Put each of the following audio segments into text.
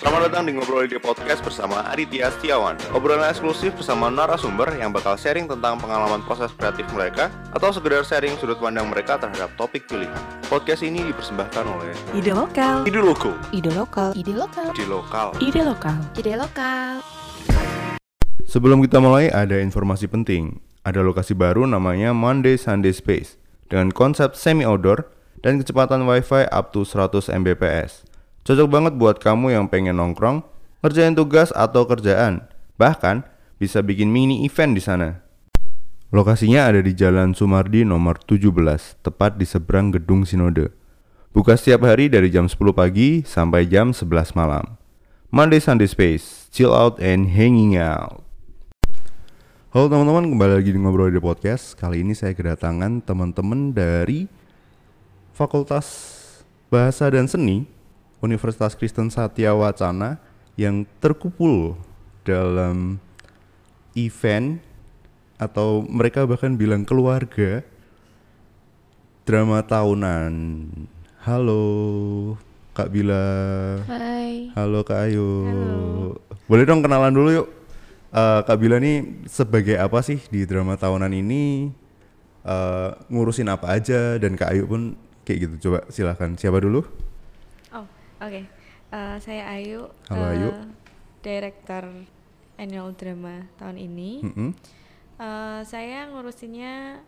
Selamat datang di Ngobrol Ide Podcast bersama Aditya Setiawan Obrolan eksklusif bersama narasumber yang bakal sharing tentang pengalaman proses kreatif mereka Atau sekedar sharing sudut pandang mereka terhadap topik pilihan Podcast ini dipersembahkan oleh Ide lokal. Ide Loko Ide lokal. Ide lokal. Ide Lokal Ide lokal. Ide lokal. Sebelum kita mulai ada informasi penting Ada lokasi baru namanya Monday Sunday Space Dengan konsep semi-outdoor dan kecepatan wifi up to 100 Mbps Cocok banget buat kamu yang pengen nongkrong, ngerjain tugas atau kerjaan, bahkan bisa bikin mini event di sana. Lokasinya ada di Jalan Sumardi nomor 17, tepat di seberang Gedung Sinode. Buka setiap hari dari jam 10 pagi sampai jam 11 malam. Monday Sunday Space, chill out and hanging out. Halo teman-teman, kembali lagi di Ngobrol di Podcast. Kali ini saya kedatangan teman-teman dari Fakultas Bahasa dan Seni Universitas Kristen Satya Wacana yang terkumpul dalam event atau mereka bahkan bilang keluarga drama tahunan. Halo Kak Bila. Hai. Halo Kak Ayu. Halo. Boleh dong kenalan dulu yuk. Eh, Kak Bila nih sebagai apa sih di drama tahunan ini? Eh, ngurusin apa aja dan Kak Ayu pun kayak gitu. Coba silahkan. Siapa dulu? Oh, oke. Eh, saya Ayu. Halo, eh, Ayu. Director annual drama tahun ini. Mm-mm. Eh, saya ngurusinnya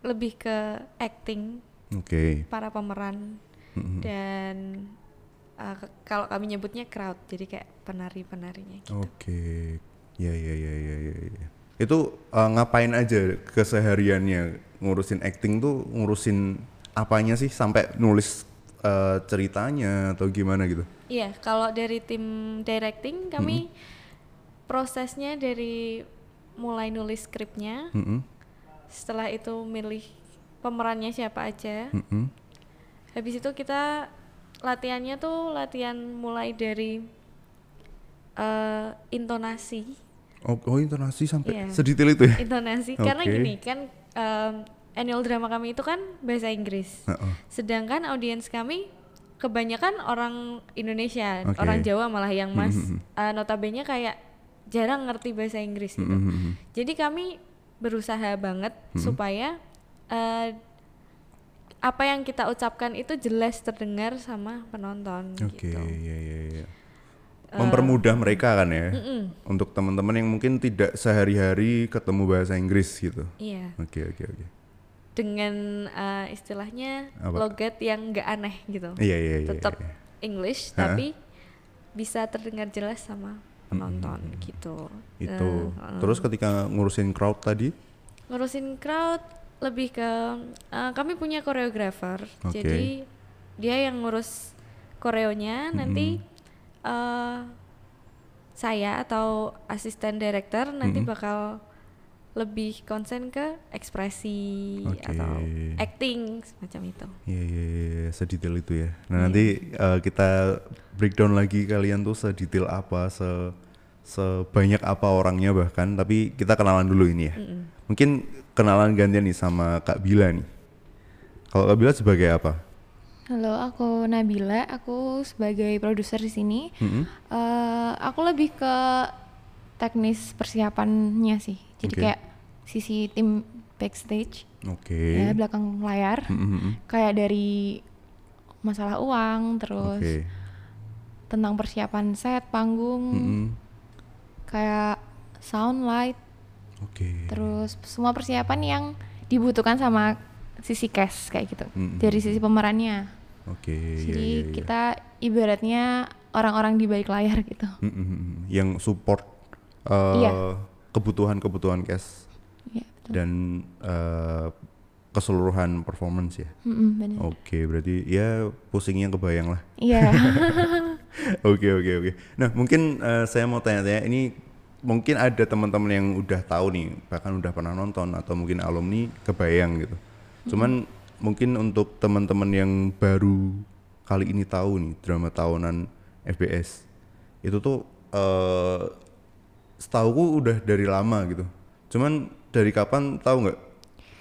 lebih ke acting Oke. para pemeran Mm-mm. dan eh, ke- kalau kami nyebutnya crowd, jadi kayak penari-penarinya gitu. Oke, ya ya ya ya ya. ya. Itu uh, ngapain aja kesehariannya ngurusin acting tuh ngurusin apanya sih sampai nulis uh, ceritanya atau gimana gitu? Iya, kalau dari tim directing kami prosesnya dari mulai nulis skripnya, Mm-mm, setelah itu milih pemerannya siapa aja. mm-mm. Habis itu kita latihannya tuh latihan mulai dari eh, intonasi, Oh, oh intonasi sampai Iya. sedetail itu ya? intonasi. Karena Oke. gini kan em, annual drama kami itu kan bahasa Inggris, Heeh. sedangkan audiens kami kebanyakan orang Indonesia, Oke. orang Jawa malah yang mas Mhm. eh, notabene kayak jarang ngerti bahasa Inggris gitu. Mhm. Jadi kami berusaha banget supaya eh, apa yang kita ucapkan itu jelas terdengar sama penonton Oke, gitu. ya ya ya. Mempermudah mereka kan ya, Mm-mm, untuk teman-teman yang mungkin tidak sehari-hari ketemu bahasa Inggris gitu. iya, Oke oke oke. Dengan eh, istilahnya Apa? logat yang nggak aneh gitu. Iya iya iya. Tetap iya. English Hah? tapi bisa terdengar jelas sama penonton gitu. Itu. Eh, Terus ketika ngurusin crowd tadi, ngurusin crowd lebih ke eh, kami punya koreografer Oke. jadi dia yang ngurus koreonya nanti eh, saya atau asisten director nanti Mm-mm. bakal lebih konsen ke ekspresi Oke. atau acting semacam itu Iya iya iya sedetail itu ya. Nah nanti eh, kita breakdown lagi kalian tuh sedetail apa, se sebanyak apa orangnya bahkan. Tapi kita kenalan dulu ini ya. Mungkin kenalan gantian nih sama Kak Bila nih. Kalau Kak Bila sebagai apa? Halo, aku Nabila. Aku sebagai produser di sini. Mm-mm. Eh, aku lebih ke teknis persiapannya sih. Jadi Oke. kayak sisi tim backstage, Oke. ya belakang layar. Mm-mm. Kayak dari masalah uang, terus Oke. tentang persiapan set, panggung, Mm-mm. kayak sound light, Oke. terus semua persiapan yang dibutuhkan sama sisi cast kayak gitu. Mm-mm. Dari sisi pemerannya. Oke. iya, Jadi iya, iya. kita ibaratnya orang-orang di balik layar gitu. Mm-mm. yang support eh, Iya. kebutuhan-kebutuhan cash Iya, betul. dan eh, keseluruhan performance ya. Mm-mm. Oke, berarti ya pusingnya kebayang lah. Iya. Oke, oke, oke. Nah, mungkin eh, saya mau tanya-tanya ini mungkin ada teman-teman yang udah tahu nih, bahkan udah pernah nonton atau mungkin alumni kebayang gitu. Cuman mungkin untuk teman-teman yang baru kali ini tahu nih drama tahunan FBS itu tuh eh setauku udah dari lama gitu. Cuman dari kapan tahu nggak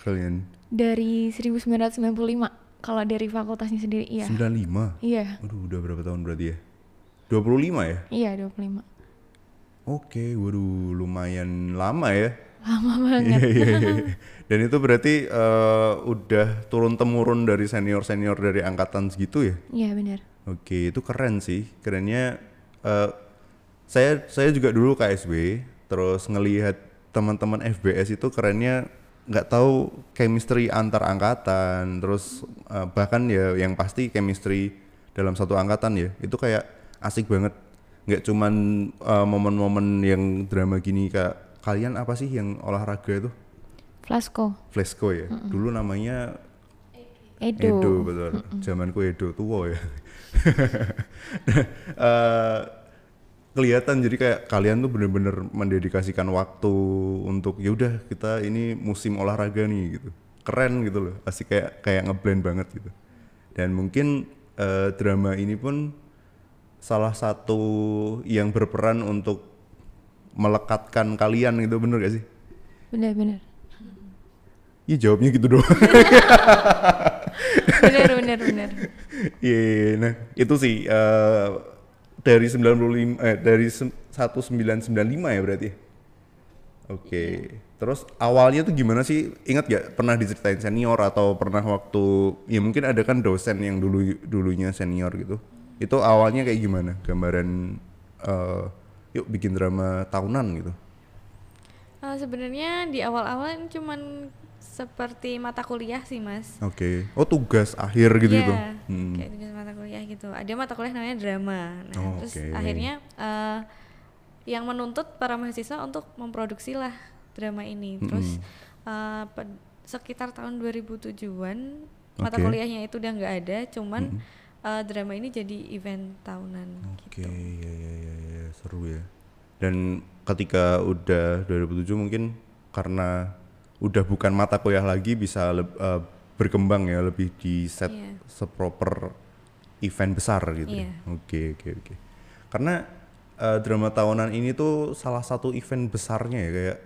kalian? Dari 1995 kalau dari fakultasnya sendiri iya. 95. Iya. Waduh, udah berapa tahun berarti ya? 25 ya? Iya 25. Oke, waduh lumayan lama ya. Lama banget. Iya, iya, iya. Dan itu berarti eh, udah turun temurun dari senior senior dari angkatan segitu ya? Iya benar. Oke, itu keren sih. Kerennya eh, saya saya juga dulu KSB, terus ngelihat teman-teman FBS itu kerennya nggak tahu chemistry antar angkatan, terus eh, bahkan ya yang pasti chemistry dalam satu angkatan ya, itu kayak asik banget. Nggak cuman eh, momen-momen yang drama gini kayak kalian apa sih yang olahraga itu? Flasco. Flesco ya. Dulu namanya Edo. Edo betul. Zamanku Edo tua ya. Eh, kelihatan jadi kayak kalian tuh bener-bener mendedikasikan waktu untuk ya udah kita ini musim olahraga nih gitu. Keren gitu loh. Asik kayak kayak ngeblend banget gitu. Dan mungkin eh, drama ini pun salah satu yang berperan untuk melekatkan kalian gitu bener gak sih? Benar-benar. Iya jawabnya gitu doang. Benar benar benar. Iya, iya, nah itu sih eh, dari 95 eh dari sem- 1995 ya berarti. Oke. Terus awalnya tuh gimana sih? Ingat gak pernah diceritain senior atau pernah waktu ya mungkin ada kan dosen yang dulu dulunya senior gitu. Itu awalnya kayak gimana? Gambaran eh, yuk bikin drama tahunan gitu. Eh, sebenarnya di awal-awal cuman seperti mata kuliah sih mas Oke. Oh tugas akhir gitu Iya, gitu. Hmm. kayak tugas mata kuliah gitu ada mata kuliah namanya drama nah Oh, terus oke. akhirnya eh, yang menuntut para mahasiswa untuk memproduksi lah drama ini terus eh, ped- sekitar tahun 2007-an mata Oke. kuliahnya itu udah nggak ada cuman eh, drama ini jadi event tahunan Oke, gitu ya, ya, ya, ya, seru ya. Dan ketika udah 2007 mungkin karena udah bukan mata kuliah lagi bisa eh, berkembang ya lebih di set Iya. seproper event besar gitu. ya. Iya. Oke, oke, oke. Karena eh, drama tahunan ini tuh salah satu event besarnya ya kayak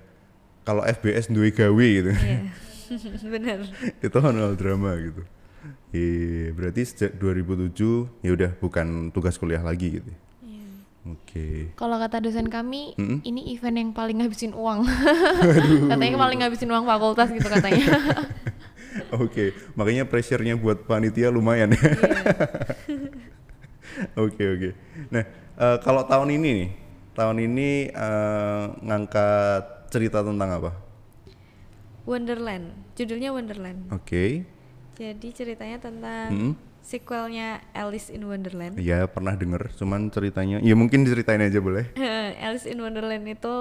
kalau FBS duwe gawe gitu. Iya, bener itu annual drama gitu. Iya, berarti sejak 2007 ya udah bukan tugas kuliah lagi gitu. Iya. Oke. Kalau kata dosen kami, Mm-mm. ini event yang paling ngabisin uang. katanya paling ngabisin uang fakultas gitu katanya. Oke, makanya pressure-nya buat panitia lumayan ya. Oke, oke. Nah, eh, kalau tahun ini nih, tahun ini eh, ngangkat cerita tentang apa? Wonderland judulnya Wonderland Oke. jadi ceritanya tentang Mm-mm. Sequelnya Alice in Wonderland Iya, pernah denger, cuman ceritanya ya mungkin diceritain aja boleh. Alice in Wonderland itu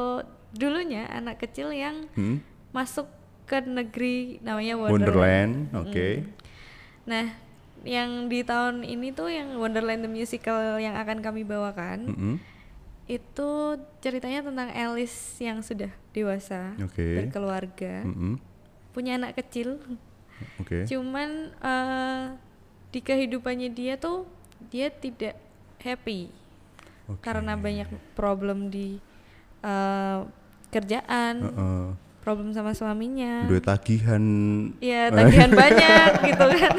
dulunya anak kecil yang Hmm? masuk ke negeri namanya Wonderland, Wonderland. oke. Nah, yang di tahun ini tuh yang Wonderland the Musical yang akan kami bawakan Mm-mm. itu ceritanya tentang Alice yang sudah dewasa, Oke. berkeluarga, Mm-mm. punya anak kecil. Oke. Cuman eh, di kehidupannya dia tuh dia tidak happy Oke. karena banyak problem di eh, kerjaan, Heeh. problem sama suaminya. Udah tagihan. Ya tagihan banyak gitu kan.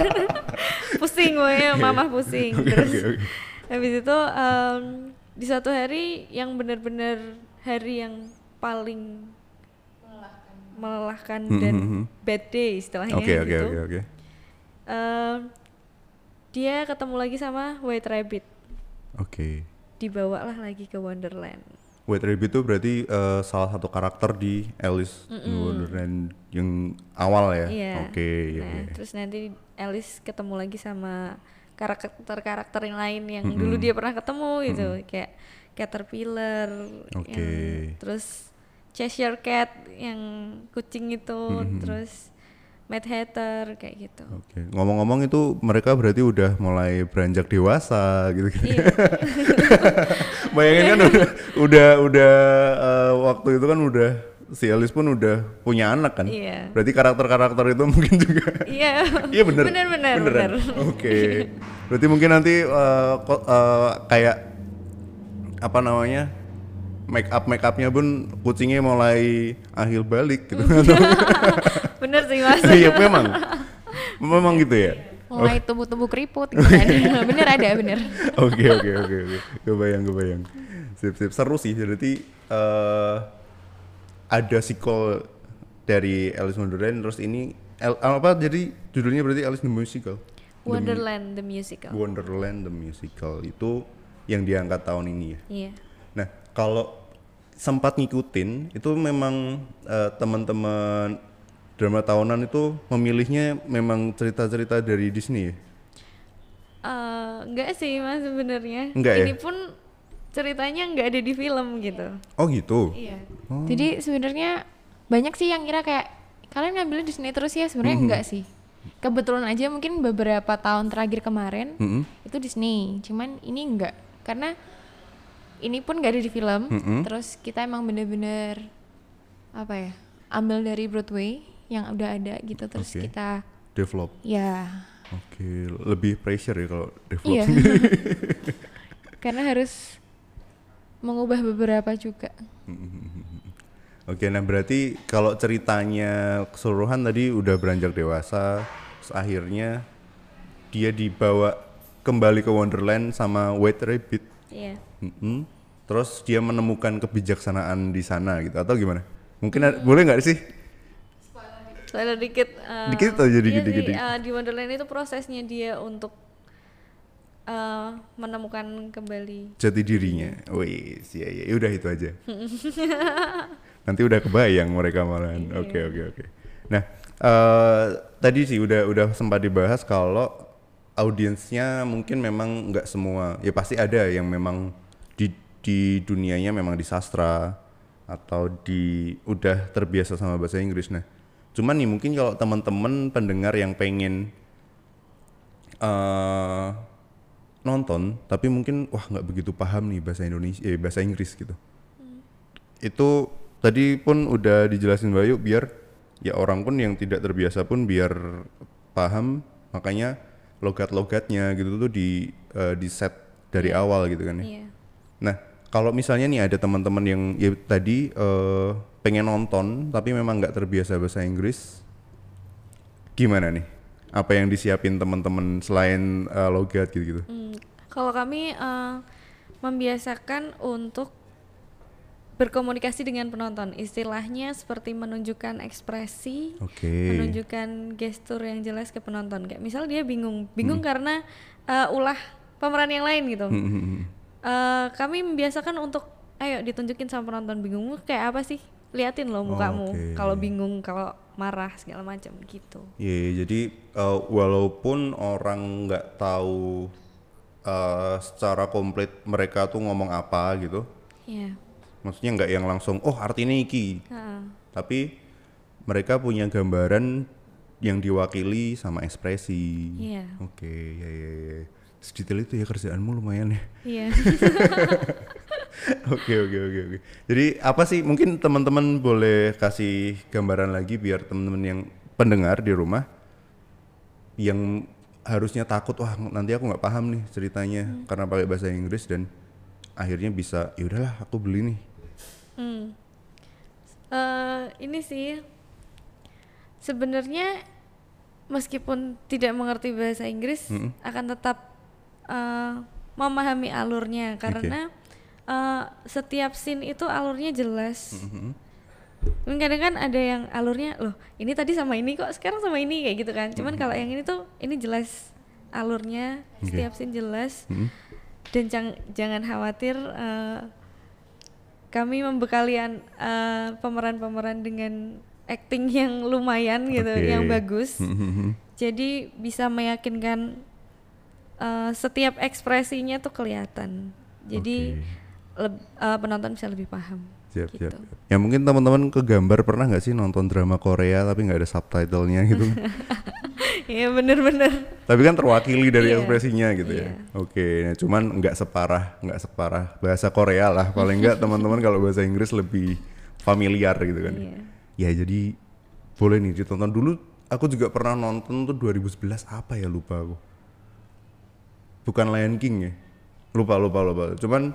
pusing gue mama pusing. Oke, Terus oke, oke. habis itu em, di suatu hari yang benar-benar hari yang paling melelahkan Hmm, dan hmm, hmm. bad day istilahnya oke, gitu. oke. Em, dia ketemu lagi sama White Rabbit Oke. dibawa lah lagi ke Wonderland White Rabbit itu berarti eh, salah satu karakter di Alice in Wonderland yang awal ya. Iya. Oke, iya, nah iya. terus nanti Alice ketemu lagi sama karakter-karakter yang lain yang dulu dia pernah ketemu gitu kayak Caterpillar Oke. yang terus Cheshire Cat yang kucing itu terus Mad Hatter kayak gitu Oke. Ngomong-ngomong itu mereka berarti udah mulai beranjak dewasa gitu. iya Bayangin kan udah udah udah eh, waktu itu kan udah si Alice pun udah punya anak kan. Iya. Berarti karakter-karakter itu mungkin juga iya Iya bener. bener bener bener. Oke. Berarti mungkin nanti ko- eh, kayak apa namanya make up make upnya pun kucingnya mulai akhir balik gitu. Bener sih mas Iya memang. Memang gitu ya. mulai tumbuh-tumbuh keriput gitu kan bener ada bener Oke oke oke oke. Kebayang kebayang. Sip sip seru sih. Berarti eh ada sequel dari Alice in Wonderland terus ini El- apa jadi judulnya berarti Alice in the Musical. The Mu- Wonderland the musical. Wonderland the Musical itu yang diangkat tahun ini ya. Iya. Nah, kalau sempat ngikutin itu memang eh, teman-teman drama tahunan itu memilihnya memang cerita-cerita dari Disney ya. Eh, enggak sih mas sebenarnya. Enggak ya? Ini pun ceritanya nggak ada di film gitu. Oh gitu. Iya. jadi sebenarnya banyak sih yang kira kayak kalian ngambilnya Disney terus ya sebenarnya enggak sih kebetulan aja mungkin beberapa tahun terakhir kemarin Mm-mm. itu Disney cuman ini enggak karena ini pun nggak ada di film Mm-mm. terus kita emang bener-bener apa ya ambil dari Broadway yang udah ada gitu terus Oke. kita Develop. ya Oke, lebih pressure ya kalau develop. iya karena harus mengubah beberapa juga Oke, nah berarti kalau ceritanya keseluruhan tadi udah beranjak dewasa, terus akhirnya dia dibawa kembali ke Wonderland sama White Rabbit. Iya. Mm-mm. Terus dia menemukan kebijaksanaan di sana gitu atau gimana? Mungkin ada- boleh nggak sih? Spoiler dikit. eh, Dikit aja, dikit, iya dikit, sih, dikit. eh, di Wonderland itu prosesnya dia untuk eh, menemukan kembali. Jati dirinya. Wih, iya iya, udah itu aja. Nanti udah kebayang mereka malahan. Oke oke oke. Nah, eh tadi sih udah udah sempat dibahas kalau audiensnya mungkin memang nggak semua. Ya pasti ada yang memang di di dunianya memang di sastra atau di udah terbiasa sama bahasa Inggris. Nah, cuman nih mungkin kalau teman-teman pendengar yang pengen eh nonton tapi mungkin wah nggak begitu paham nih bahasa Indonesia eh bahasa Inggris gitu. Itu tadi pun udah dijelasin Bayu biar ya orang pun yang tidak terbiasa pun biar paham. Makanya logat-logatnya gitu tuh di eh, di set dari awal gitu kan ya. Iya. Nah, kalau misalnya nih ada teman-teman yang ya tadi eh, pengen nonton tapi memang nggak terbiasa bahasa Inggris, gimana nih? Apa yang disiapin teman-teman selain eh, logat gitu-gitu? Hmm, Kalau kami eh, membiasakan untuk berkomunikasi dengan penonton, istilahnya seperti menunjukkan ekspresi, Oke. menunjukkan gestur yang jelas ke penonton. Kayak misal dia bingung, bingung Hmm. karena eh, ulah pemeran yang lain gitu. Hmm. Eh, kami membiasakan untuk, ayo ditunjukin sama penonton bingungmu kayak apa sih? Liatin loh mukamu. Oke. Kalau bingung, kalau marah segala macam gitu. Iya, jadi eh, walaupun orang nggak tahu eh, secara komplit mereka tuh ngomong apa gitu, Iya. maksudnya nggak yang langsung oh artinya iki, Heeh. tapi mereka punya gambaran yang diwakili sama ekspresi. Iya. Oke, ya ya ya. Sedetail itu ya kerjaanmu lumayan ya. Iya. Oke oke oke oke. Jadi apa sih mungkin teman-teman boleh kasih gambaran lagi biar teman-teman yang pendengar di rumah yang harusnya takut wah nanti aku nggak paham nih ceritanya karena pakai bahasa Inggris dan akhirnya bisa ya udahlah aku beli nih. Hmm. Eh, ini sih sebenarnya meskipun tidak mengerti bahasa Inggris akan tetap eh, memahami alurnya karena eh, setiap scene itu alurnya jelas. Mungkin kadang kan ada yang alurnya loh ini tadi sama ini kok sekarang sama ini kayak gitu kan. Cuman kalau yang ini tuh ini jelas alurnya Oke. setiap scene jelas Mhm. dan jang- jangan khawatir eh, kami membekali an- eh, pemeran-pemeran dengan acting yang lumayan gitu, Oke. yang bagus. Mhm. Jadi bisa meyakinkan eh, setiap ekspresinya tuh kelihatan. Jadi Oke. Leb- eh, penonton bisa lebih paham. Siap, gitu. siap. Ya mungkin teman-teman kegambar pernah nggak sih nonton drama Korea tapi nggak ada subtitlenya gitu? Iya bener-bener. tapi kan terwakili dari Iya, ekspresinya gitu ya. iya. Oke, nah cuman nggak separah nggak separah bahasa Korea lah. Paling nggak teman-teman kalau bahasa Inggris lebih familiar gitu kan. Iya. Ya jadi boleh nih ditonton dulu. Aku juga pernah nonton tuh 2011 apa ya lupa aku. Bukan Lion King ya. Lupa lupa lupa. Cuman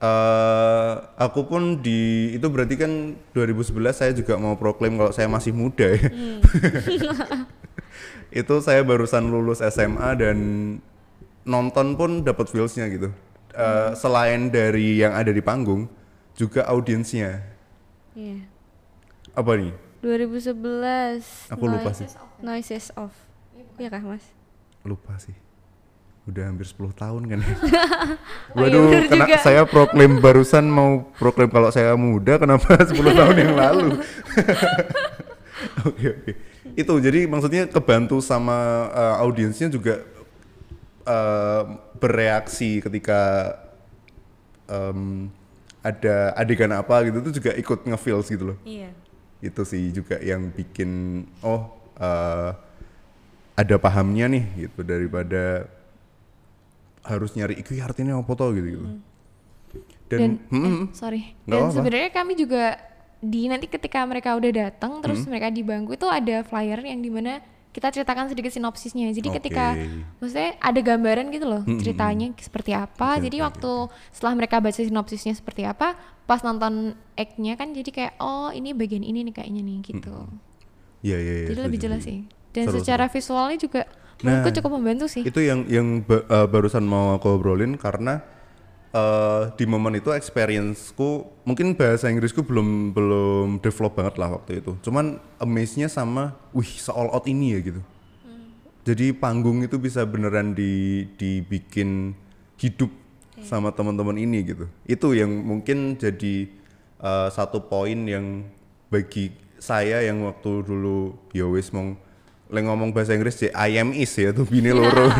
eh aku pun di itu berarti kan 2011 saya juga mau proklaim kalau saya masih muda ya. itu saya barusan lulus SMA dan nonton pun dapat feelsnya gitu. Eh, selain dari yang ada di panggung, juga audiensnya. Iya. Apa nih? 2011 Aku lupa sih. Noises Off. Iya kah, Mas? Lupa sih. Udah hampir 10 tahun kan. ya. Oh iya, Waduh, kena juga. saya proklaim barusan mau proklaim kalau saya muda kenapa 10 tahun yang lalu. Oke, oke. Itu jadi maksudnya kebantu sama eh, audiensnya juga eh, bereaksi ketika em, ada adegan apa gitu tuh juga ikut ngefeels gitu loh. Iya. Itu sih juga yang bikin oh eh, ada pahamnya nih gitu daripada harus nyari iki artinya apa toh gitu gitu. Dan, dan hmm, eh, sorry. Dan sebenarnya kami juga di nanti ketika mereka udah datang terus Hmm. mereka di bangku itu ada flyer yang di mana kita ceritakan sedikit sinopsisnya. Jadi ketika Oke. maksudnya ada gambaran gitu loh Hmm, hmm, ceritanya seperti apa. Oke, jadi oke, waktu setelah mereka baca sinopsisnya seperti apa pas nonton act-nya kan jadi kayak oh ini bagian ini nih kayaknya nih gitu. Iya iya iya. jadi lebih jelas sih. Dan Seru, secara visualnya juga Nah, cukup membantu sih Itu yang yang ba- eh, barusan mau aku obrolin karena eh, di momen itu experienceku mungkin bahasa Inggrisku belum belum develop banget lah waktu itu. Cuman amaze-nya sama wih se-all out ini ya gitu. Jadi panggung itu bisa beneran di dibikin hidup sama teman-teman ini gitu. Itu yang mungkin jadi eh, satu poin yang bagi saya yang waktu dulu ya wis mong le ngomong bahasa Inggris I am is ya tuh bini loro.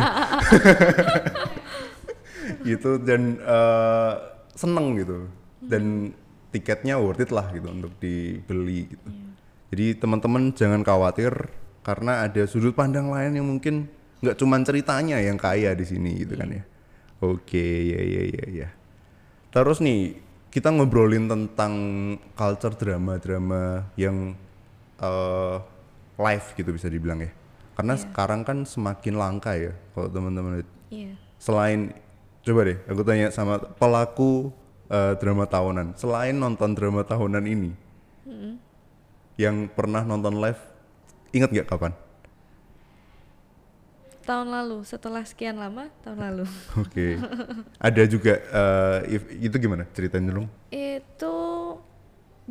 gitu dan eh, seneng gitu dan tiketnya worth it lah gitu untuk dibeli gitu. Jadi teman-teman jangan khawatir karena ada sudut pandang lain yang mungkin nggak cuman ceritanya yang kaya di sini gitu kan ya. Oke ya ya ya ya. Terus nih kita ngobrolin tentang culture drama-drama yang eh, live gitu bisa dibilang ya. Karena sekarang kan semakin langka ya kalau teman-teman Iya. selain coba deh aku tanya sama pelaku eh, drama tahunan. Selain nonton drama tahunan ini yang pernah nonton live ingat nggak kapan? Tahun lalu, setelah sekian lama, tahun lalu. oke. Ada juga if- itu gimana ceritain dulu Itu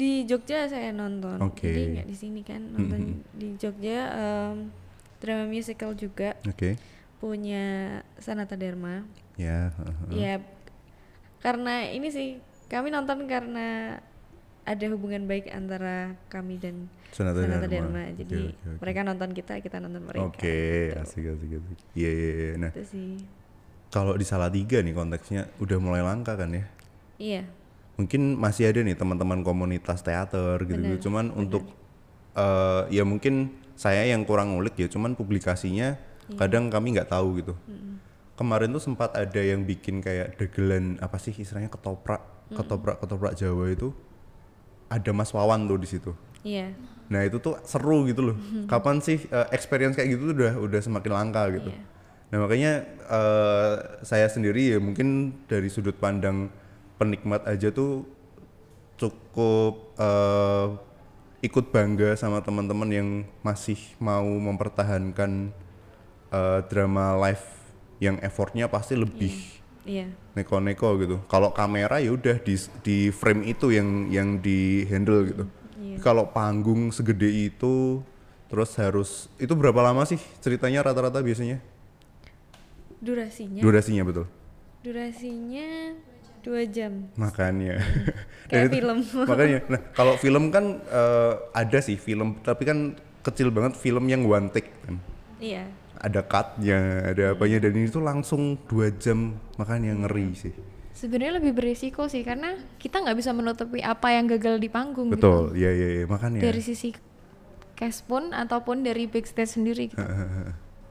di Jogja saya nonton. Oke. Jadi nggak di sini kan, nonton di Jogja em, drama musical juga oke punya Sanata Dharma. ya heeh. Ya karena ini sih kami nonton karena ada hubungan baik antara kami dan Sanata Sanata Dharma. Dharma. Jadi oke, oke. mereka nonton kita, kita nonton mereka. oke gitu. asik asik asik iya iya iya. nah Itu sih. kalau di Salatiga nih konteksnya udah mulai langka kan ya Iya. Mungkin masih ada nih teman-teman komunitas teater gitu, Benar, cuman untuk eh, ya mungkin saya yang kurang ngulik ya cuman publikasinya Iya. kadang kami nggak tahu gitu. Kemarin tuh sempat ada yang bikin kayak dagelan apa sih istilahnya ketoprak ketoprak ketoprak Jawa itu ada Mas Wawan tuh di situ. Iya. nah itu tuh seru gitu loh. Kapan sih eh, experience kayak gitu tuh udah udah semakin langka gitu. Iya. nah makanya eh, saya sendiri ya mungkin dari sudut pandang penikmat aja tuh cukup eh, ikut bangga sama teman-teman yang masih mau mempertahankan eh, drama live yang effortnya pasti lebih Iya. neko-neko gitu. Kalau kamera ya udah di di frame itu yang yang di handle gitu. Iya. Kalau panggung segede itu terus harus itu berapa lama sih ceritanya rata-rata biasanya? Durasinya. Durasinya betul. Durasinya dua jam. Makanya. Dan Kayak itu- film. makanya. Nah, kalau film kan eh, ada sih film tapi kan kecil banget film yang one take kan. Iya. Ada cutnya, ada apanya dan ini tuh langsung dua jam makanya ngeri sih. sebenarnya lebih berisiko sih karena kita nggak bisa menutupi apa yang gagal di panggung gitu. Betul, iya iya iya makanya. dari sisi cast pun ataupun dari backstage sendiri gitu.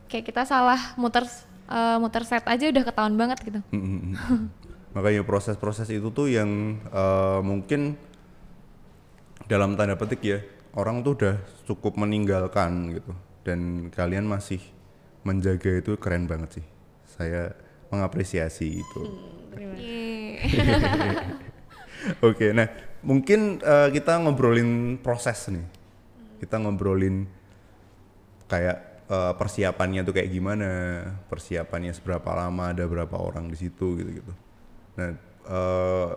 kayak kita salah muter eh, muter set aja udah ketahuan banget gitu. Makanya proses-proses itu tuh yang eh, mungkin dalam tanda petik ya orang tuh udah cukup meninggalkan gitu dan kalian masih menjaga itu keren banget sih. Saya mengapresiasi itu. Yeay. Oke, nah mungkin eh, kita ngobrolin proses nih. Kita ngobrolin kayak eh, persiapannya tuh kayak gimana, persiapannya seberapa lama, ada berapa orang di situ gitu-gitu. Nah, eh,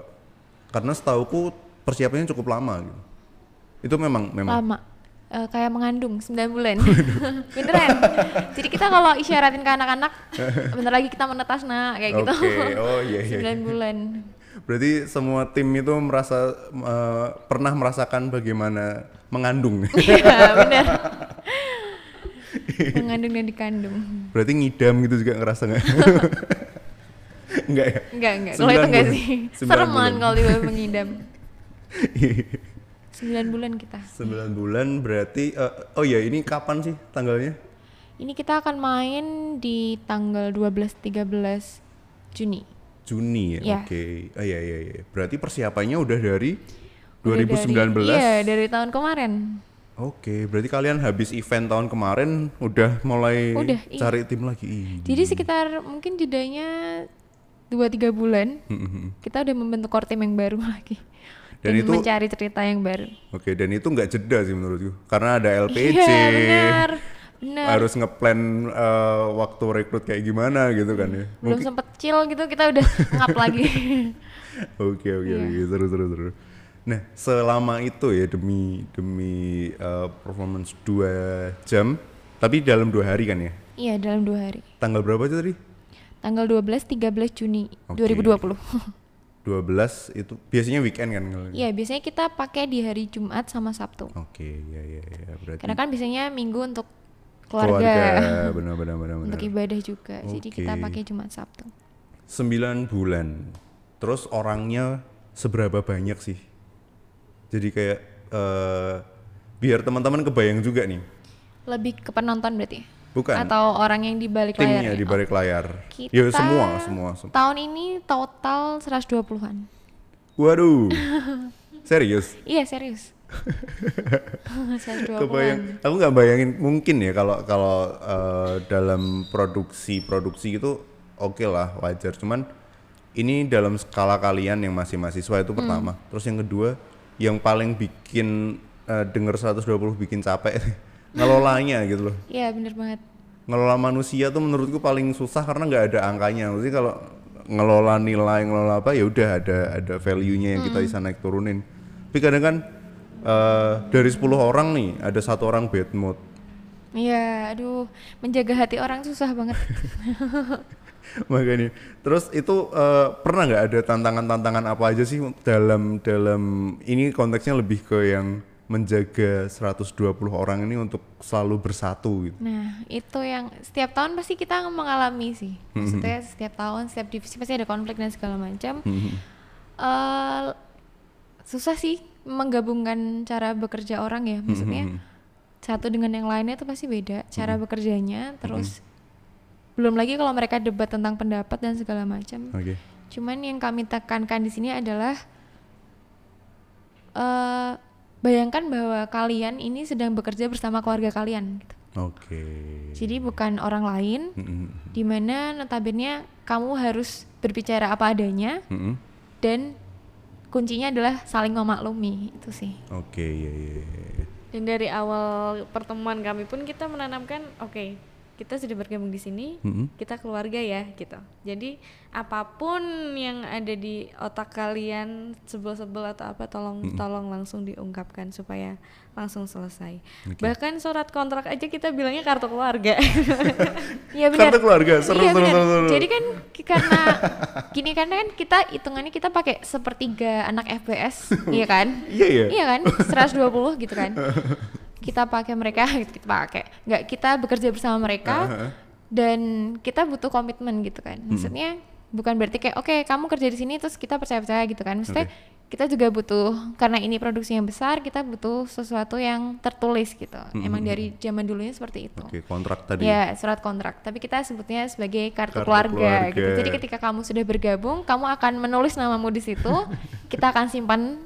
karena setauku persiapannya cukup lama gitu. Itu memang memang. Lama. Eh, kayak mengandung 9 bulan. Beneran. Jadi kita kalau isyaratin ke anak-anak bentar lagi kita menetas nak kayak gitu. Oke, oh iya iya. 9 bulan. Berarti semua tim itu merasa eh, pernah merasakan bagaimana mengandung. iya bener. Mengandung dan dikandung. Berarti ngidam gitu juga ngerasa nggak? Enggak ya? enggak enggak kalau itu Sembilan enggak sih Sembilan sereman kalau tiba mengidam 9 bulan kita 9 bulan berarti eh, oh ya ini kapan sih tanggalnya? ini kita akan main di tanggal 12-13 Juni Juni ya. Iya. Oke. Oh iya iya iya. Berarti persiapannya udah dari Udah 2019. dari- iya dari tahun kemarin Oke, berarti kalian habis event tahun kemarin udah mulai Udah, iya. cari tim lagi. Ih. Jadi sekitar mungkin jedanya dua tiga bulan kita udah membentuk core team yang baru lagi Dan dan, itu- mencari cerita yang baru. Oke, dan itu nggak jeda sih menurutku. Karena ada LPC. Iya benar, benar. harus ngeplan eh, waktu rekrut kayak gimana gitu kan ya. Belum sempet chill gitu kita udah ngap lagi. Oke oke Iya. oke seru seru seru. Nah selama itu ya demi demi eh, performance dua jam, tapi dalam dua hari kan ya? iya dalam dua hari. Tanggal berapa aja tadi? Tanggal 12-13 Juni Oke. 2020. 12 itu biasanya weekend kan? Iya biasanya kita pakai di hari Jumat sama Sabtu. Oke ya ya ya berarti. Karena kan biasanya Minggu untuk keluarga, benar benar benar benar. untuk ibadah juga. Jadi kita pakai Jumat Sabtu. 9 bulan. Terus orangnya seberapa banyak sih? Jadi kayak eh biar teman-teman kebayang juga nih. Lebih ke penonton berarti? Bukan. Atau orang yang di balik layar? timnya ya? di balik layar. Kita Ya semua, semua. sem- Tahun ini total 120-an. Waduh. Serius? Iya, serius. 120-an. Kebayang. Aku nggak bayangin mungkin ya kalau kalau eh, dalam produksi produksi itu oke lah wajar. Cuman ini dalam skala kalian yang masih mahasiswa itu pertama. Terus yang kedua, yang paling bikin eh, denger 120 bikin capek ngelolanya gitu loh. Iya, bener banget. ngelola manusia tuh menurutku paling susah karena nggak ada angkanya. Maksudnya kalau ngelola nilai, ngelola apa ya udah ada ada value-nya yang kita bisa naik turunin. Tapi kadang kan eh, dari 10 orang nih ada satu orang bad mood. Iya, aduh, menjaga hati orang susah banget. Makanya terus itu eh, pernah nggak ada tantangan-tantangan apa aja sih dalam dalam ini konteksnya lebih ke yang menjaga 120 orang ini untuk selalu bersatu gitu. Nah, itu yang setiap tahun pasti kita mengalami sih. Maksudnya setiap tahun, setiap divisi pasti ada konflik dan segala macam. Eh, susah sih menggabungkan cara bekerja orang ya. Maksudnya satu dengan yang lainnya itu pasti beda cara bekerjanya. Terus belum lagi kalau mereka debat tentang pendapat dan segala macam. Oke. Cuman yang kami tekankan di sini adalah eh bayangkan bahwa kalian ini sedang bekerja bersama keluarga kalian. Gitu. Oke. Jadi bukan orang lain, Mm-mm. di mana notabene kamu harus berbicara apa adanya Mm-mm. dan kuncinya adalah saling memaklumi itu sih. Oke, iya iya. iya. Dan dari awal pertemuan kami pun kita menanamkan, oke, kita sudah bergabung di sini, Mm-mm. kita keluarga ya, gitu. Jadi apa pun yang ada di otak kalian sebel-sebel atau apa, tolong tolong langsung diungkapkan supaya langsung selesai. Bahkan surat kontrak aja kita bilangnya kartu keluarga. Iya benar. Kartu keluarga, seru, Iya, seru, benar. seru, seru. Jadi kan karena gini karena kan kita hitungannya kita pakai sepertiga anak FPS, iya kan? Iya ya. Iya kan? 120 gitu kan. Kita pakai mereka, gitu, kita pakai. Nggak kita bekerja bersama mereka dan kita butuh komitmen gitu kan. Hmm. Maksudnya bukan berarti kayak oke kamu kerja di sini terus kita percaya-percaya gitu kan. Maksudnya kita juga butuh karena ini produksi yang besar, kita butuh sesuatu yang tertulis gitu. Emang dari zaman dulunya seperti itu. Hmm. Oke, kontrak tadi. Ya, surat kontrak. Tapi kita sebutnya sebagai kartu, Kartu keluarga, keluarga. gitu. Jadi ketika kamu sudah bergabung, kamu akan menulis namamu di situ. kita akan simpan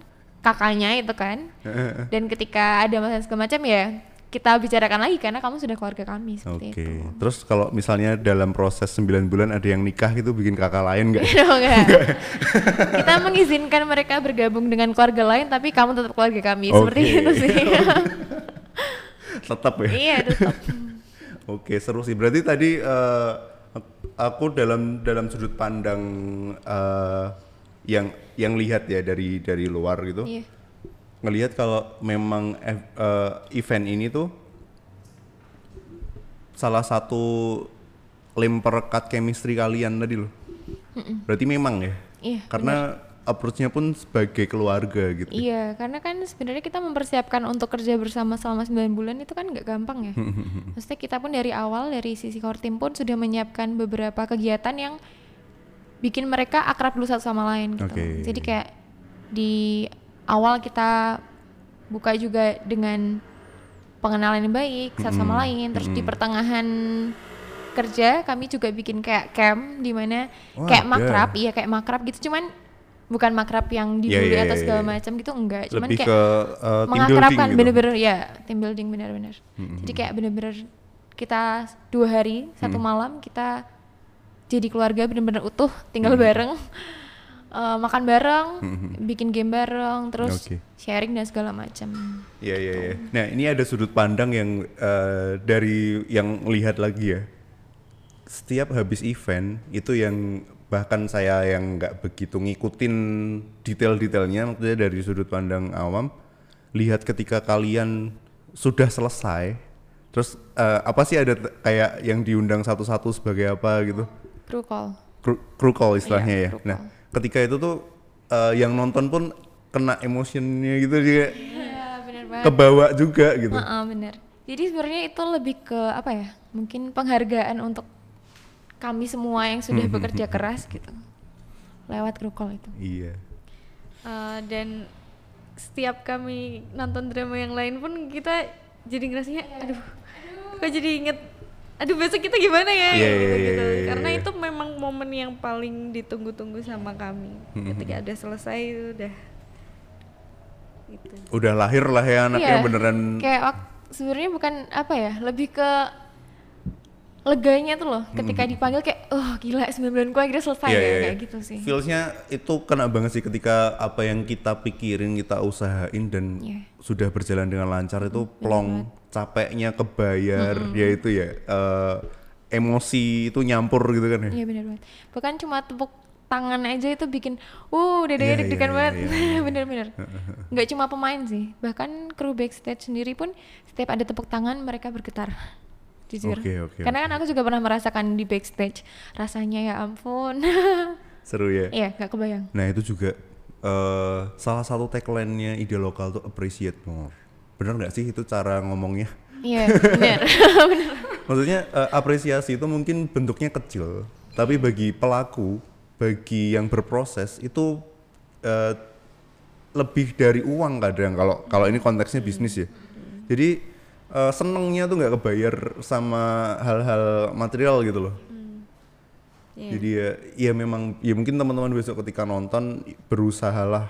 kakaknya itu kan. Dan ketika ada masalah segala macam ya kita bicarakan lagi karena kamu sudah keluarga kami Oke. seperti itu. Terus kalau misalnya dalam proses 9 bulan ada yang nikah gitu bikin kakak lain nggak? Gitu, enggak. kita mengizinkan mereka bergabung dengan keluarga lain tapi kamu tetap keluarga kami seperti Oke. itu sih. Tetap ya. iya, tetap. Oke, seru sih. Berarti tadi uh, aku dalam dalam sudut pandang uh, yang yang lihat ya dari dari luar gitu. Iya. Ngelihat kalau memang uh, event ini tuh salah satu lem perekat chemistry kalian tadi loh. Berarti memang ya. Iya. Karena approach-nya pun sebagai keluarga gitu. Iya, karena kan sebenarnya kita mempersiapkan untuk kerja bersama selama 9 bulan itu kan nggak gampang ya. Maksudnya kita pun dari awal dari sisi core team pun sudah menyiapkan beberapa kegiatan yang bikin mereka akrab dulu satu sama lain gitu. Oke. Jadi kayak di awal kita buka juga dengan pengenalan yang baik satu sama lain, terus di pertengahan kerja kami juga bikin kayak camp di mana Wah, kayak makrab, iya kayak makrab gitu. Cuman bukan makrab yang Iya, dibully iya, atau iya, segala iya. macam gitu enggak. Cuman Lebih kayak ke uh, mengakrabkan gitu. bener-bener ya team building bener-bener. Jadi kayak bener-bener kita dua hari satu malam kita jadi keluarga bener-bener utuh tinggal bareng eh, makan bareng bikin game bareng terus Oke. sharing dan segala macam Iya iya iya. Nah ini ada sudut pandang yang eh, dari yang melihat lagi ya. Setiap habis event itu yang bahkan saya yang nggak begitu ngikutin detail-detailnya, maksudnya dari sudut pandang awam, lihat ketika kalian sudah selesai, terus eh, apa sih ada kayak yang diundang satu-satu sebagai apa gitu? Crew call Kru, kru call istilahnya Iya, ya. Nah call. ketika itu tuh eh, yang nonton pun kena emotionnya gitu juga iya bener banget kebawa juga gitu. Heeh, bener jadi sebenarnya itu lebih ke apa ya mungkin penghargaan untuk kami semua yang sudah bekerja keras gitu lewat crew call itu Iya. Uh, dan setiap kami nonton drama yang lain pun kita jadi ngerasanya aduh kok jadi inget aduh besok kita gimana ya Iya, gitu, iya, gitu. iya, iya, karena iya. itu memang momen yang paling ditunggu-tunggu sama kami ketika udah selesai itu udah gitu Udah lahir lah ya anaknya Iya, beneran. kayak sebenarnya bukan apa ya lebih ke leganya tuh loh ketika dipanggil kayak oh gila 9 bulan gue akhirnya selesai Iya, ya iya. kayak gitu sih Feelsnya itu kena banget sih ketika apa yang kita pikirin kita usahain dan Iya. sudah berjalan dengan lancar itu plong capeknya kebayar ya itu ya eh, emosi itu nyampur gitu kan ya. Iya benar banget. Bukan cuma tepuk tangan aja itu bikin, uh udah Iya, deg-degan iya, banget. iya, iya. Bener-bener. Nggak cuma pemain sih, bahkan kru backstage sendiri pun setiap ada tepuk tangan mereka bergetar. Jujur. Oke, oke, Karena kan aku juga pernah merasakan di backstage. Rasanya ya ampun. Seru ya. Iya, nggak kebayang. Nah itu juga eh salah satu tagline-nya ide lokal tuh appreciate more. Bener nggak sih itu cara ngomongnya? Iya, bener. bener. Maksudnya eh, apresiasi itu mungkin bentuknya kecil, tapi bagi pelaku, bagi yang berproses itu eh, lebih dari uang kadang kalau kalau ini konteksnya bisnis ya. Jadi eh, senengnya tuh nggak kebayar sama hal-hal material gitu loh. Iya. Jadi ya, ya memang ya mungkin teman-teman besok ketika nonton berusahalah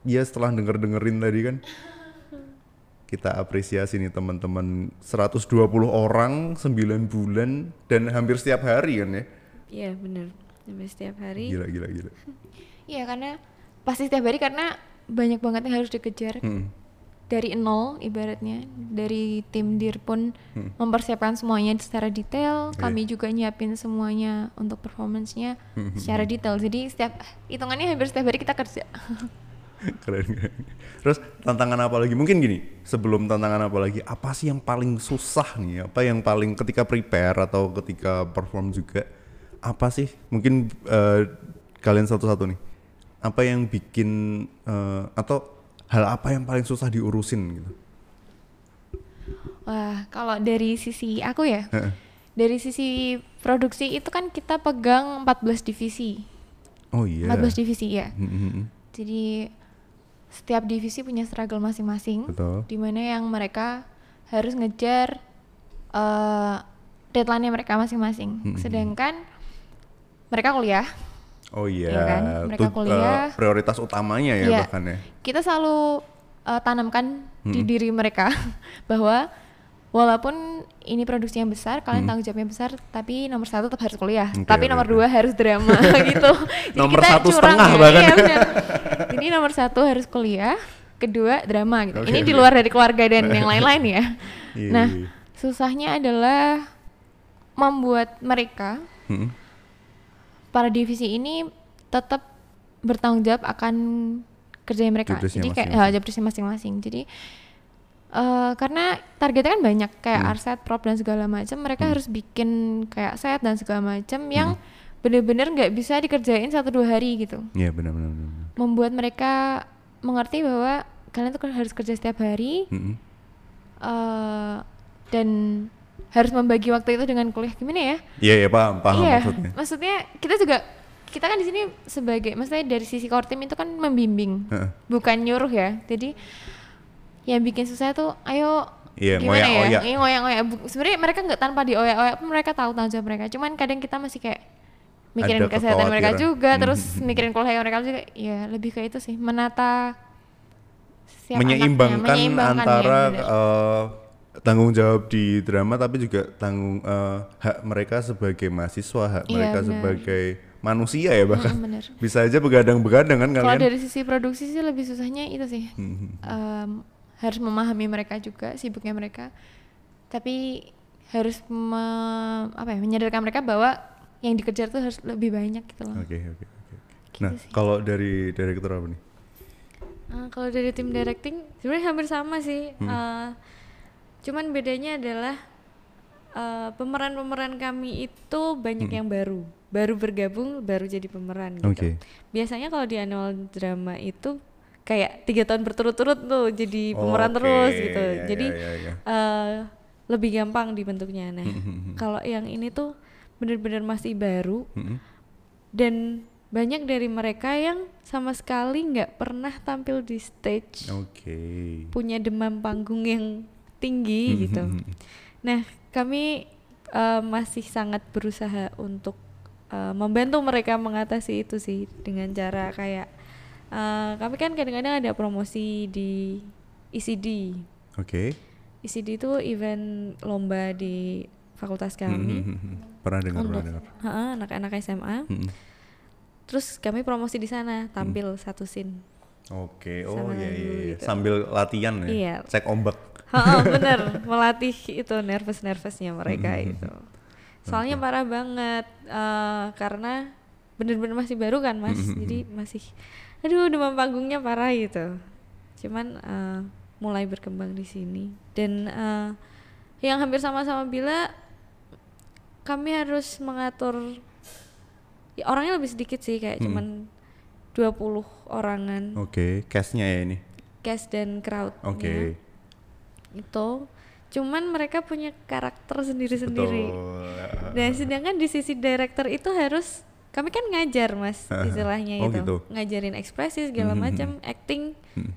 ya setelah denger dengerin tadi kan kita apresiasi nih teman-teman. 120 orang 9 bulan dan hampir setiap hari kan ya? Iya bener. Sampai setiap hari. Gila gila gila. Iya, karena pasti setiap hari karena banyak banget yang harus dikejar. Hmm. dari nol ibaratnya. Dari tim dir pun mempersiapkan semuanya secara detail. Iya. kami juga nyiapin semuanya untuk performance-nya secara detail. Jadi setiap hitungannya hampir setiap hari kita kerja keren, keren terus tantangan apa lagi? Mungkin gini sebelum tantangan apa lagi apa sih yang paling susah nih? Apa yang paling ketika prepare atau ketika perform juga? Apa sih? Mungkin eh, kalian satu-satu nih. Apa yang bikin eh, atau hal apa yang paling susah diurusin gitu? Wah kalau dari sisi aku ya dari sisi produksi itu kan kita pegang 14 divisi. Oh iya. 14 divisi ya. Hmm, hmm, hmm. jadi setiap divisi punya struggle masing-masing betul di mana yang mereka harus ngejar eh deadline-nya mereka masing-masing. Hmm. Sedangkan mereka kuliah, oh iya Iya kan? Mereka Tut- kuliah. eh, prioritas utamanya ya Iya. bahkan ya kita selalu eh, tanamkan Hmm. di diri mereka bahwa walaupun ini produksi yang besar, kalian tanggung jawabnya besar, tapi nomor satu tetap harus kuliah, Hmm. Oke, tapi oke, nomor oke. dua harus drama gitu. Jadi Nomor kita satu curang setengah ya. bahkan. Iya, benar. Jadi nomor satu harus kuliah, kedua drama gitu. Oke, ini di oke. luar dari keluarga dan yang lain-lain ya. Iya, Nah, iya. susahnya adalah membuat mereka Hmm. para divisi ini tetap bertanggung jawab akan kerja mereka. Jadi kayak masing-masing. ya, jobdesknya masing-masing. Jadi eh karena targetnya kan banyak kayak Hmm. arset, prop dan segala macam, mereka harus bikin kayak set dan segala macam yang bener-bener nggak bisa dikerjain satu dua hari gitu. Iya benar benar benar. benar. Membuat mereka mengerti bahwa kalian tuh harus kerja setiap hari Mm-mm. eh dan harus membagi waktu itu dengan kuliah gimana ya? Iya iya paham paham iya, maksudnya. maksudnya kita juga kita kan di sini sebagai maksudnya dari sisi core team itu kan membimbing, Heeh. bukan nyuruh ya. Jadi yang bikin susah tuh ayo Iya, gimana ya? ngoyak-ngoyak. Iya. Bu- Sebenarnya mereka nggak tanpa dioyak-oyak pun mereka tahu tanggung jawab mereka. Cuman kadang kita masih kayak mikirin Ada kesehatan mereka juga, terus Mhm. mikirin kuliah mereka juga. Ya lebih ke itu sih, menata setiap anaknya, menyeimbangkan, menyeimbangkan, ya, antara bener. eh, tanggung jawab di drama tapi juga tanggung eh, hak mereka sebagai mahasiswa, hak Iya, mereka benar. sebagai manusia ya bahkan. Mm, bener. Bisa aja begadang-begadang kan Kalau kalian. dari sisi produksi sih lebih susahnya itu sih. Mhm. Em, harus memahami mereka juga sibuknya mereka. Tapi harus me- apa ya, menyadarkan mereka bahwa yang dikejar tuh harus lebih banyak gitu loh. Oke oke oke. Gitu Nah kalau dari direktur apa nih? Eh, kalau dari tim directing sebenarnya hampir sama sih. Hmm. Eh, cuman bedanya adalah eh, pemeran-pemeran kami itu banyak Hmm. yang baru, baru bergabung, baru jadi pemeran gitu. Oke. Biasanya kalau di annual drama itu kayak tiga tahun berturut-turut tuh jadi pemeran Oke, terus gitu. ya, jadi ya, ya. eh, lebih gampang dibentuknya. Nah, kalau yang ini tuh benar-benar masih baru dan banyak dari mereka yang sama sekali nggak pernah tampil di stage Oke. punya demam panggung yang tinggi gitu. Nah, kami eh, masih sangat berusaha untuk eh, membantu mereka mengatasi itu sih dengan cara kayak eh, kami kan kadang-kadang ada promosi di ECD. Oke. ECD itu event lomba di fakultas kami Mhm, mhm. Pernah dengar pernah dengar. Anak-anak SMA. Mhm. Terus kami promosi di sana, tampil satu scene. Oke, oh Sama iya iya, iya. gitu. sambil latihan ya, Iya. cek ombak. Ha, bener melatih itu nervous nervousnya mereka Mhm. itu soalnya parah banget eh, karena bener-bener masih baru kan mas Mhm. jadi masih aduh demam panggungnya parah gitu. Cuman eh, mulai berkembang di sini. Dan eh, yang hampir sama-sama bila kami harus mengatur ya, orangnya lebih sedikit sih kayak Mhm. cuman 20 orangan. Oke, cashnya ya ini. cast dan crowd Oke. itu. Cuman mereka punya karakter sendiri-sendiri. Dan sedangkan di sisi director itu harus kami kan ngajar mas istilahnya Oh, itu gitu. ngajarin ekspresi segala Mhm. macam acting Hmm.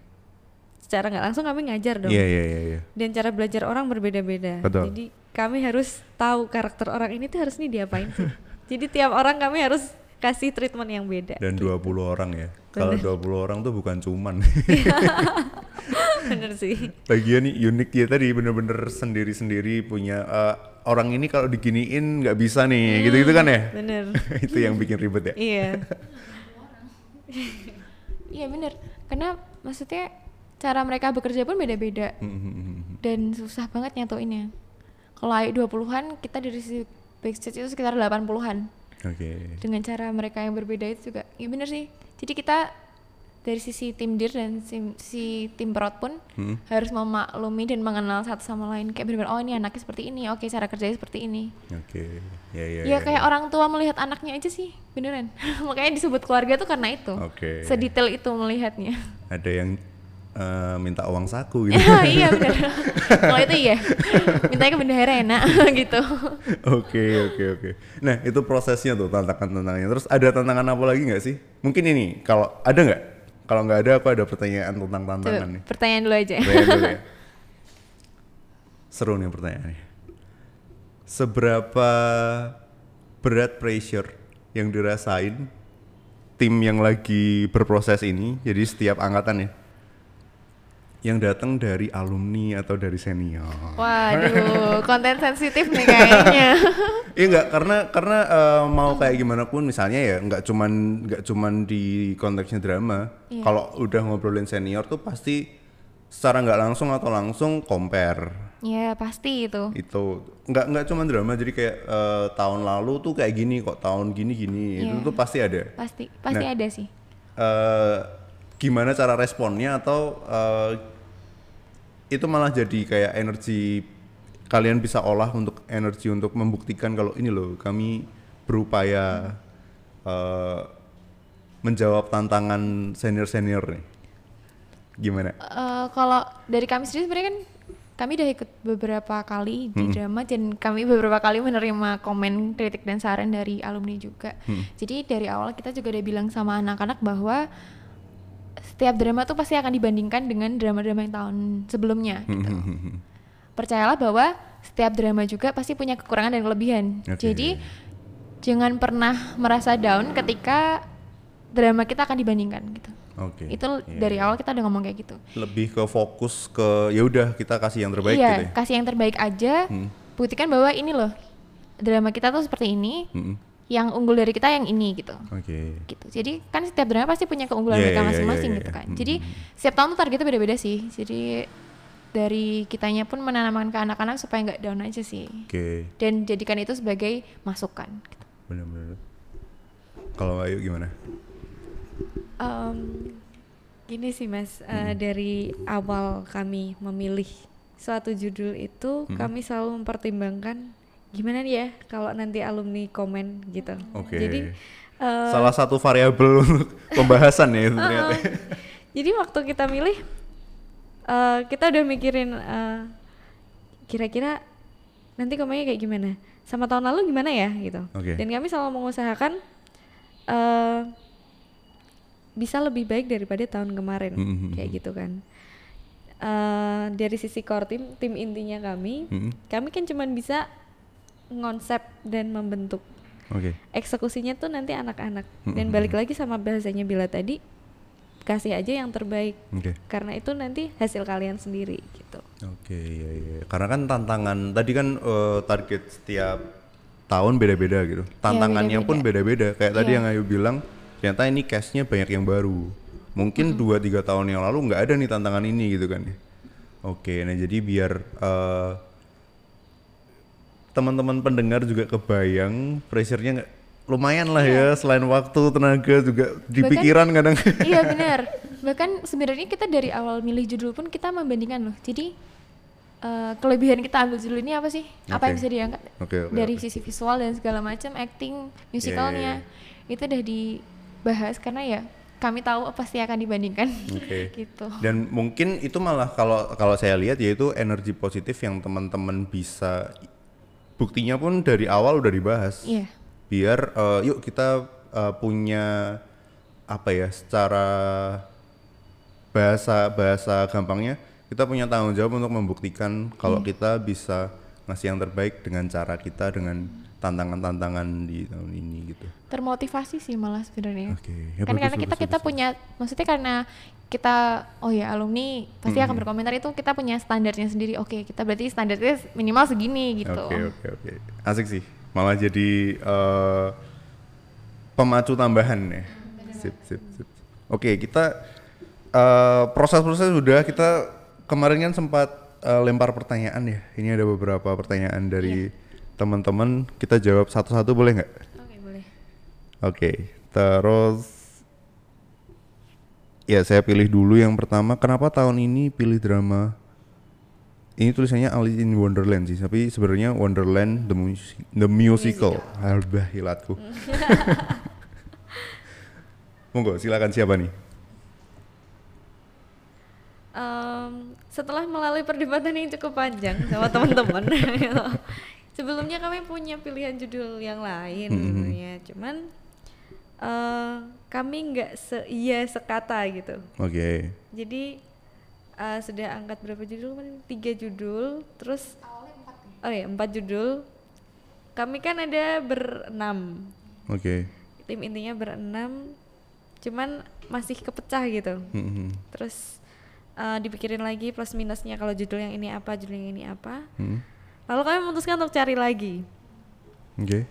secara nggak langsung kami ngajar dong Iya iya iya iya. dan cara belajar orang berbeda-beda Betul. jadi kami harus tahu karakter orang ini tuh harus nih diapain sih jadi tiap orang kami harus kasih treatment yang beda Dan 20 orang ya. Kalau 20 orang tuh bukan cuman. bener sih Lagian nih unik dia tadi bener-bener sendiri-sendiri punya eh, orang ini kalau diginiin nggak bisa nih, gitu-gitu kan ya? bener Itu yang bikin ribet ya. iya Iya bener, karena maksudnya cara mereka bekerja pun beda-beda Mhm. dan susah banget nyatuinnya. Kalau ayo 20-an, kita dari sisi backstage itu sekitar 80-an. Oke. Dengan cara mereka yang berbeda itu juga, iya bener sih. Jadi kita dari sisi tim dir dan si, si tim prod pun Hmm. harus memaklumi dan mengenal satu sama lain kayak bener-bener oh ini anaknya seperti ini oke cara kerjanya seperti ini Oke. Ya ya. ya kayak orang tua melihat anaknya aja sih beneran makanya disebut keluarga tuh karena itu Oke. sedetail itu melihatnya Ada yang eh, minta uang saku gitu. iya bener kalau itu iya mintanya ke bendahara enak gitu Oke oke oke. Nah itu prosesnya tuh tantangan tantangannya. Terus ada tantangan apa lagi nggak sih? Mungkin ini kalau ada nggak? Kalau nggak ada aku ada pertanyaan tentang tantangan Tuh, nih. pertanyaan dulu aja Pertanyaan dulu ya. Seru nih pertanyaannya. Seberapa berat pressure yang dirasain tim yang lagi berproses ini? Jadi setiap angkatan ya yang datang dari alumni atau dari senior. waduh konten sensitif nih kayaknya Iya enggak karena karena eh, mau kayak gimana pun misalnya ya nggak cuman nggak cuman di konteksnya drama. Kalau udah ngobrolin senior tuh pasti secara nggak langsung atau langsung compare Ya pasti itu. Itu nggak nggak cuma drama, jadi kayak eh, tahun lalu tuh kayak gini kok, tahun gini gini itu Iya. tuh pasti ada. Pasti pasti Nah. ada sih. eh gimana cara responnya atau eh, itu malah jadi kayak energi kalian bisa olah untuk energi untuk membuktikan kalau ini loh kami berupaya eh, menjawab tantangan senior senior nih. Gimana? Eh, kalau dari kami sendiri sebenarnya kan kami udah ikut beberapa kali di drama dan kami beberapa kali menerima komen kritik dan saran dari alumni juga. Jadi dari awal kita juga udah bilang sama anak-anak bahwa setiap drama tuh pasti akan dibandingkan dengan drama-drama yang tahun sebelumnya. gitu. Percayalah bahwa setiap drama juga pasti punya kekurangan dan kelebihan. Oke. Jadi jangan pernah merasa down ketika drama kita akan dibandingkan gitu. oke Itu Iya, dari iya. awal kita udah ngomong kayak gitu. lebih ke fokus ke ya udah kita kasih yang terbaik iya, gitu ya kasih yang terbaik aja. Buktikan bahwa ini loh drama kita tuh seperti ini. Mm-mm. Yang unggul dari kita yang ini gitu. oke Gitu. Jadi kan setiap drama pasti punya keunggulan Iya, mereka iya, iya, masing-masing iya, gitu iya. kan. Mm, Jadi setiap tahun tuh targetnya beda-beda sih. Jadi dari kitanya pun menanamkan ke anak-anak supaya nggak down aja sih. oke Dan jadikan itu sebagai masukan. Gitu. benar-benar kalau Ayu gimana Em, gini sih mas, eh, dari awal kami memilih suatu judul itu kami selalu mempertimbangkan gimana nih ya kalau nanti alumni komen gitu. Oke. Jadi eh, salah satu variabel pembahasan ya itu ternyata Heeh. Jadi waktu kita milih, eh, kita udah mikirin eh, kira-kira nanti komennya kayak gimana, sama tahun lalu gimana ya gitu. Oke. Dan kami selalu mengusahakan eh, bisa lebih baik daripada tahun kemarin, Mhm. kayak gitu kan. Eh, dari sisi core tim, tim intinya kami, Mhm. kami kan cuman bisa ngonsep dan membentuk oke eksekusinya tuh nanti anak-anak dan balik lagi sama bahasanya Bila tadi kasih aja yang terbaik oke karena itu nanti hasil kalian sendiri gitu Oke, iya, iya. Karena kan tantangan tadi kan eh, target setiap tahun beda-beda gitu. Tantangannya pun beda-beda. Kayak tadi Iya. yang Ayu bilang, ternyata ini case-nya banyak yang baru. Mungkin dua tiga tahun yang lalu nggak ada nih tantangan ini gitu kan. ya. Oke, nah jadi biar eh, teman-teman pendengar juga kebayang pressure-nya lumayan lah ya selain waktu tenaga juga di Bahkan- pikiran kadang iya benar. Bahkan sebenarnya kita dari awal milih judul pun kita membandingkan loh. Jadi eh, kelebihan kita ambil judul ini apa sih? Apa yang bisa diangkat? Oke, oke, dari oke. sisi visual dan segala macam, acting, musicalnya itu udah dibahas karena ya kami tahu pasti akan dibandingkan. Oke. gitu. Dan mungkin itu malah kalau kalau saya lihat yaitu energi positif yang teman-teman bisa buktinya pun dari awal udah dibahas. Iya. Biar eh, yuk kita eh, punya apa ya secara bahasa bahasa gampangnya kita punya tanggung jawab untuk membuktikan kalau Iya. kita bisa ngasih yang terbaik dengan cara kita dengan tantangan-tantangan di tahun ini gitu. Termotivasi sih malah sebenarnya. Oke, ya kan bagus, karena kita bagus, kita bagus. punya maksudnya karena kita oh ya alumni pasti akan berkomentar itu kita punya standarnya sendiri. Oke, kita berarti standarnya minimal segini gitu. Oke oke oke. Asik sih. Malah jadi eh, pemacu tambahan ya. Sip sip sip. Oke kita eh, proses-proses sudah kita kemarin kan sempat eh, lempar pertanyaan ya. Ini ada beberapa pertanyaan dari teman-teman. Kita jawab satu-satu boleh nggak? oke boleh Oke. Terus ya saya pilih dulu yang pertama. Kenapa tahun ini pilih drama? Ini tulisannya Alice in Wonderland sih, tapi sebenarnya Wonderland the, Mus- the musical. Albah hilatku. Monggo silakan siapa nih? Em, setelah melalui perdebatan yang cukup panjang sama teman-teman gitu. sebelumnya kami punya pilihan judul yang lain Mhm. ya cuman eh, kami nggak se iya sekata gitu Oke. jadi eh, sudah angkat berapa judul kemarin? tiga judul terus oh ya empat judul kami kan ada berenam Oke. tim intinya berenam cuman masih kepecah gitu Mhm. terus eh, dipikirin lagi plus minusnya kalau judul yang ini apa judul yang ini apa Mhm. lalu kami memutuskan untuk cari lagi Oke.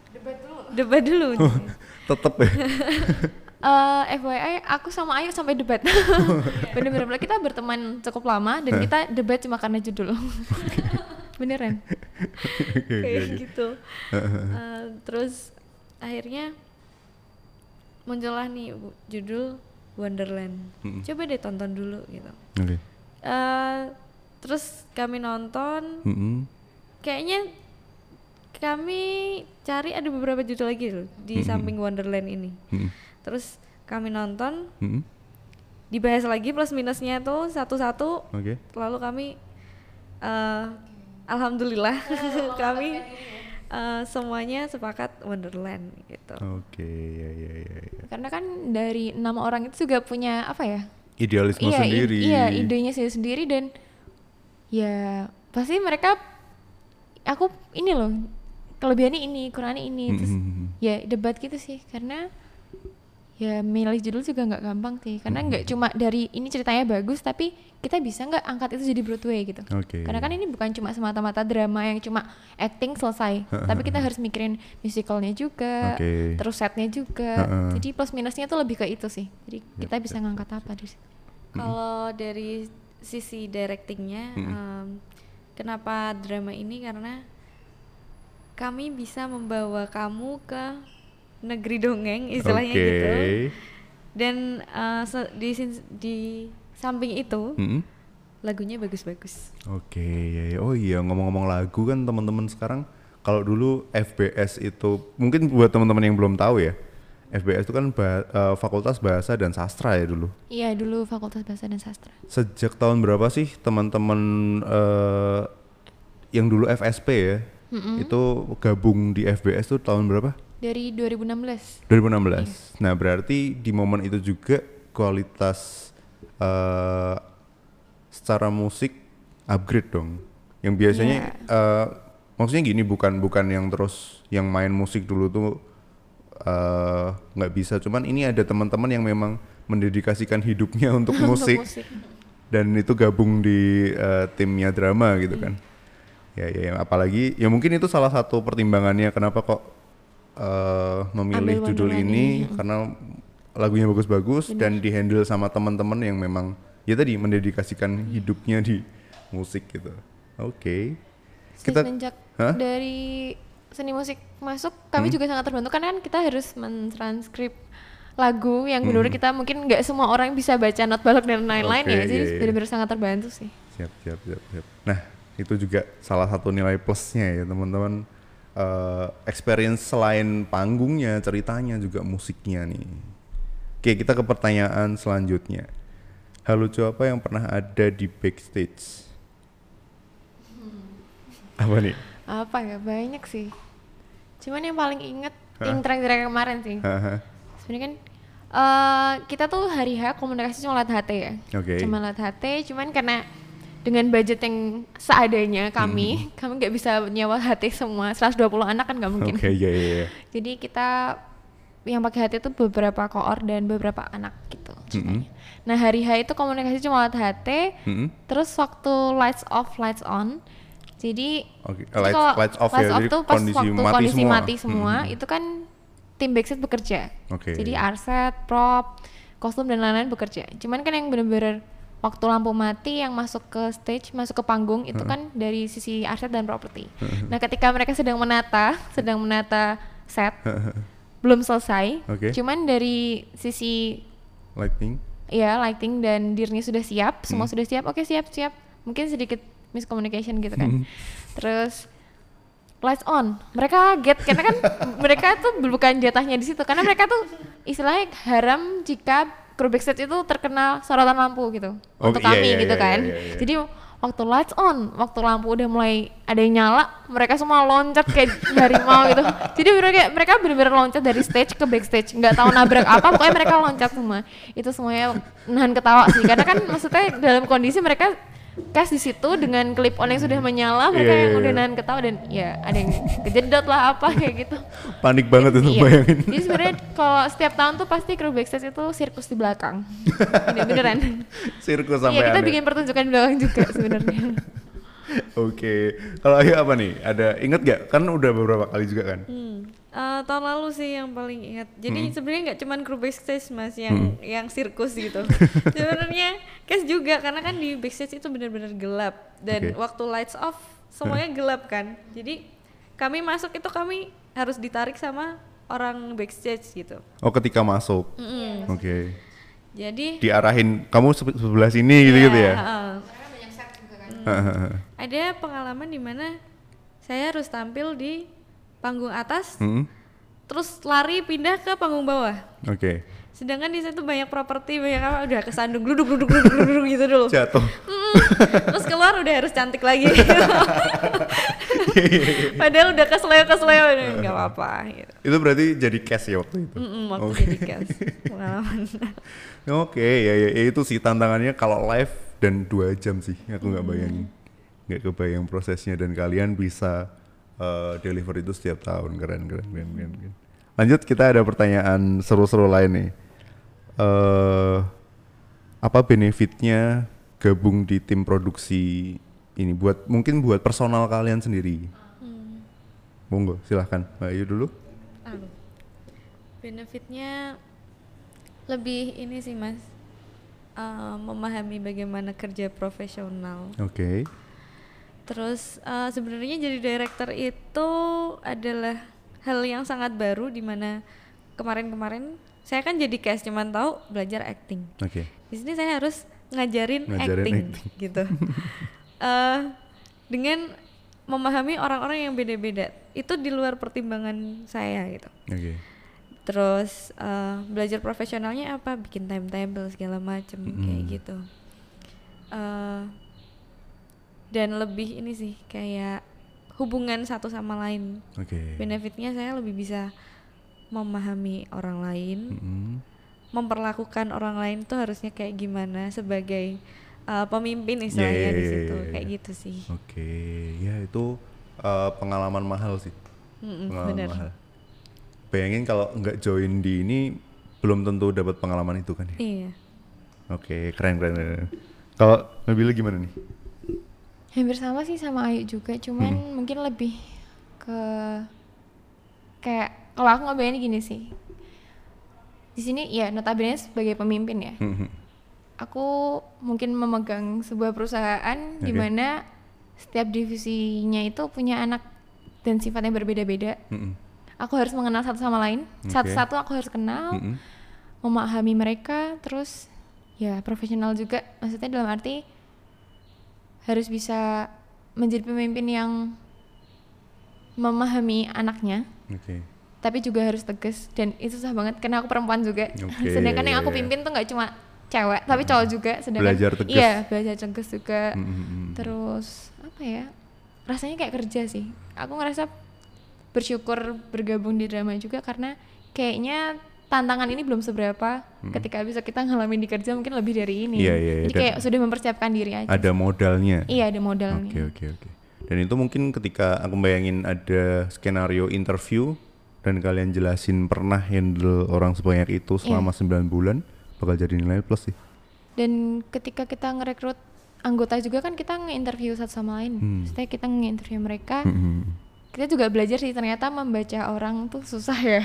debat dulu Tetep ya. Eh, FYI aku sama Ayu sampai debat. Bener-bener kita berteman cukup lama dan kita debat cuma karena judul. beneran kayak gitu uh, terus akhirnya muncullah nih judul Wonderland Mm-mm. coba deh tonton dulu gitu Oke. Eh, terus kami nonton Mm-mm. kayaknya kami cari ada beberapa judul lagi loh di Mm-mm. samping Wonderland ini Mm-mm. Terus kami nonton Mm-mm. dibahas lagi plus minusnya tuh satu-satu Oke. lalu kami eh alhamdulillah kami eh, semuanya sepakat Wonderland gitu Oke, ya ya ya. ya. karena kan dari enam orang itu juga punya apa ya Idealisme iya, sendiri. iya idenya sendiri sendiri dan ya pasti mereka aku ini loh kelebihannya ini kurangannya ini terus Mm-mm. ya debat gitu sih karena ya milih judul juga nggak gampang sih. Karena nggak cuma dari ini ceritanya bagus tapi kita bisa nggak angkat itu jadi Broadway gitu. Oke. karena kan ini bukan cuma semata-mata drama yang cuma acting selesai. Tapi kita harus mikirin musicalnya juga Oke. terus setnya juga. Jadi plus minusnya tuh lebih ke itu sih. Jadi kita bisa ngangkat apa di situ. Kalau dari sisi directingnya em, kenapa drama ini? Karena kami bisa membawa kamu ke negeri dongeng istilahnya Oke. gitu dan se- di di samping itu Mm-mm. lagunya bagus-bagus Oke, ya, ya. oh iya ngomong-ngomong lagu kan teman-teman sekarang kalau dulu FBS itu mungkin buat teman-teman yang belum tahu ya, FBS itu kan ba- eh, Fakultas Bahasa dan Sastra ya dulu. iya dulu Fakultas Bahasa dan Sastra Sejak tahun berapa sih teman-teman eh, yang dulu FSP ya, itu gabung di FBS tuh tahun berapa? Dari 2016 2016. Nah berarti di momen itu juga kualitas eh secara musik upgrade dong. Yang biasanya eh, maksudnya gini bukan bukan yang terus yang main musik dulu tuh eh, nggak bisa. Cuman ini ada teman-teman yang memang mendedikasikan hidupnya untuk musik musik. dan itu gabung di eh, timnya drama gitu kan. Ya, ya, ya, apalagi ya mungkin itu salah satu pertimbangannya kenapa kok eh, memilih Ambil judul ini ini, mm. karena lagunya bagus-bagus dan dihandle sama teman-teman yang memang ya tadi mendedikasikan hidupnya di musik gitu. Oke. Kita Semenjak Hah? dari seni musik masuk, kami juga sangat terbantu karena kan kita harus mentranskrip lagu yang benar kita mungkin nggak semua orang bisa baca not balok dan lain-lain Oke, ya, jadi iya, iya. benar-benar sangat terbantu sih. siap siap siap siap. Nah, itu juga salah satu nilai plusnya ya teman-teman Eh, experience selain panggungnya, ceritanya juga musiknya nih. Oke, kita ke pertanyaan selanjutnya. Hal lucu apa yang pernah ada di backstage? Apa nih? Apa ya banyak sih. Cuman yang paling inget Hah? yang terakhir kemarin sih. Sebenarnya kan eh kita tuh hari H komunikasi cuma lewat HT ya. Oke. Cuma lewat HT, cuman karena dengan budget yang seadanya kami, Hmm. kami nggak bisa nyewa HT semua 120 anak kan nggak mungkin. Oke, iya iya iya. Jadi kita yang pakai HT itu beberapa koor dan beberapa anak gitu. ceritanya. Nah hari H itu komunikasi cuma lewat HT, Mm-mm. terus waktu lights off, lights on. Jadi, Oke, jadi lights- kalau lights off ya, jadi tuh pas kondisi waktu mati kondisi semua. mati semua, Mm-mm. itu kan tim backstage bekerja. Oke. Jadi arset, prop, kostum dan lain-lain bekerja. Cuman kan yang bener-bener waktu lampu mati yang masuk ke stage, masuk ke panggung itu kan dari sisi arset dan properti. nah, ketika mereka sedang menata, sedang menata set, belum selesai. Oke. Cuman dari sisi Lighting. ya lighting dan dirnya sudah siap, semua Hmm. sudah siap. Oke, siap, siap. Mungkin sedikit miscommunication gitu kan. Hmm. Terus lights on. Mereka get karena kan mereka tuh bukan jatahnya di situ karena mereka tuh istilahnya haram jika kru backstage itu terkena sorotan lampu gitu Oh, untuk iya, kami iya, gitu iya, kan. iya, iya. Jadi waktu lights on, waktu lampu udah mulai ada yang nyala, mereka semua loncat kayak harimau gitu. Jadi mereka mereka benar-benar loncat dari stage ke backstage, nggak tahu nabrak apa, pokoknya mereka loncat semua. Itu semuanya nahan ketawa sih, karena kan maksudnya dalam kondisi mereka cast di situ dengan klip on yang sudah menyala, mereka Iya, yang iya, udah iya. nahan ketawa dan ya ada yang kejedot lah apa kayak gitu. Panik banget itu Iya. bayangin. Jadi sebenarnya kalau setiap tahun tuh pasti kru backstage itu sirkus di belakang. Ini beneran. Sirkus sampai Iya kita ada. bikin pertunjukan di belakang juga sebenarnya. Oke. Kalau Ayu apa nih? Ada inget gak? Kan udah beberapa kali juga kan? Hmm. Eh, tahun lalu sih yang paling ingat. Jadi Hmm. sebenarnya nggak cuman kru backstage mas yang yang sirkus gitu. sebenarnya cast juga karena kan di backstage itu benar-benar gelap dan Oke. waktu lights off semuanya gelap kan. Jadi kami masuk itu kami harus ditarik sama orang backstage gitu. Oh ketika masuk. Mm-mm. Oke. Jadi Diarahin kamu se- sebelah sini gitu-gitu Iya, ya. heeh. ada pengalaman di mana saya harus tampil di panggung atas, Hmm, terus lari pindah ke panggung bawah. Oke. Sedangkan di situ banyak properti, banyak apa udah kesandung duduk duduk duduk duduk, gitu dulu. Jatuh. Mm, terus keluar udah harus cantik lagi. Padahal udah kesleo kesleo nggak apa-apa. Gitu. Itu berarti jadi cash ya waktu itu. Mm-mm, waktu Oke. jadi cast pengalaman. Oke, ya, ya, ya, itu sih tantangannya kalau live dan dua jam sih, aku nggak bayangin, nggak kebayang prosesnya dan kalian bisa uh, deliver itu setiap tahun, keren, keren, keren, keren. keren. Lanjut kita ada pertanyaan seru-seru lain nih. Eh, apa benefitnya gabung di tim produksi ini buat mungkin buat personal kalian sendiri? Monggo, silahkan, Mbak Ayu dulu. Halo. Benefitnya lebih ini sih mas, eh, memahami bagaimana kerja profesional. Oke. Terus eh, sebenarnya jadi director itu adalah hal yang sangat baru di mana kemarin-kemarin saya kan jadi cast cuman tahu belajar acting. Oke. Di sini saya harus ngajarin, Ngajarin acting, acting. gitu. Eh, dengan memahami orang-orang yang beda-beda itu di luar pertimbangan saya gitu. Oke. Terus eh, belajar profesionalnya apa? Bikin timetable segala macem kayak gitu. Eh, dan lebih ini sih kayak hubungan satu sama lain. Oke. Benefitnya saya lebih bisa memahami orang lain, Mm-mm. memperlakukan orang lain tuh harusnya kayak gimana sebagai uh, pemimpin Iya, istilahnya iya, di iya, situ iya, kayak iya. gitu sih. Oke, ya itu uh, pengalaman mahal sih. Mm-mm, pengalaman bener. mahal. Bayangin kalau nggak join di ini belum tentu dapat pengalaman itu kan ya. Iya. Oke, keren keren. keren. Kalau Nabila gimana nih? Hampir sama sih sama Ayu juga, cuman Hmm. mungkin lebih ke kayak kalau aku ngebayangin gini sih. Di sini ya notabene sebagai pemimpin ya. Mhm. Aku mungkin memegang sebuah perusahaan di Oke. mana setiap divisinya itu punya anak dan sifatnya berbeda-beda. Mhm. Aku harus mengenal satu sama lain. Satu-satu aku harus kenal, Mhm. memahami mereka, terus ya profesional juga. Maksudnya dalam arti harus bisa menjadi pemimpin yang memahami anaknya, Oke. tapi juga harus tegas dan itu susah banget karena aku perempuan juga. Oke, sedangkan yang aku pimpin tuh nggak cuma cewek, tapi cowok juga. Sedangkan Belajar tegas. Iya, belajar tegas juga. Mhm. Terus apa ya? Rasanya kayak kerja sih. Aku ngerasa bersyukur bergabung di drama juga karena kayaknya tantangan ini belum seberapa ketika bisa kita ngalamin di kerja mungkin lebih dari ini. Iya, iya, iya. Jadi kayak sudah mempersiapkan diri aja. Ada modalnya. Iya, ada modalnya. Oke oke oke. Dan itu mungkin ketika aku bayangin ada skenario interview dan kalian jelasin pernah handle orang sebanyak itu Iya. selama 9 bulan bakal jadi nilai plus sih. Dan ketika kita ngerekrut anggota juga kan kita nge-interview satu sama lain. Hmm. Maksudnya kita nge-interview mereka, Mhm. Kita juga belajar sih ternyata membaca orang tuh susah ya.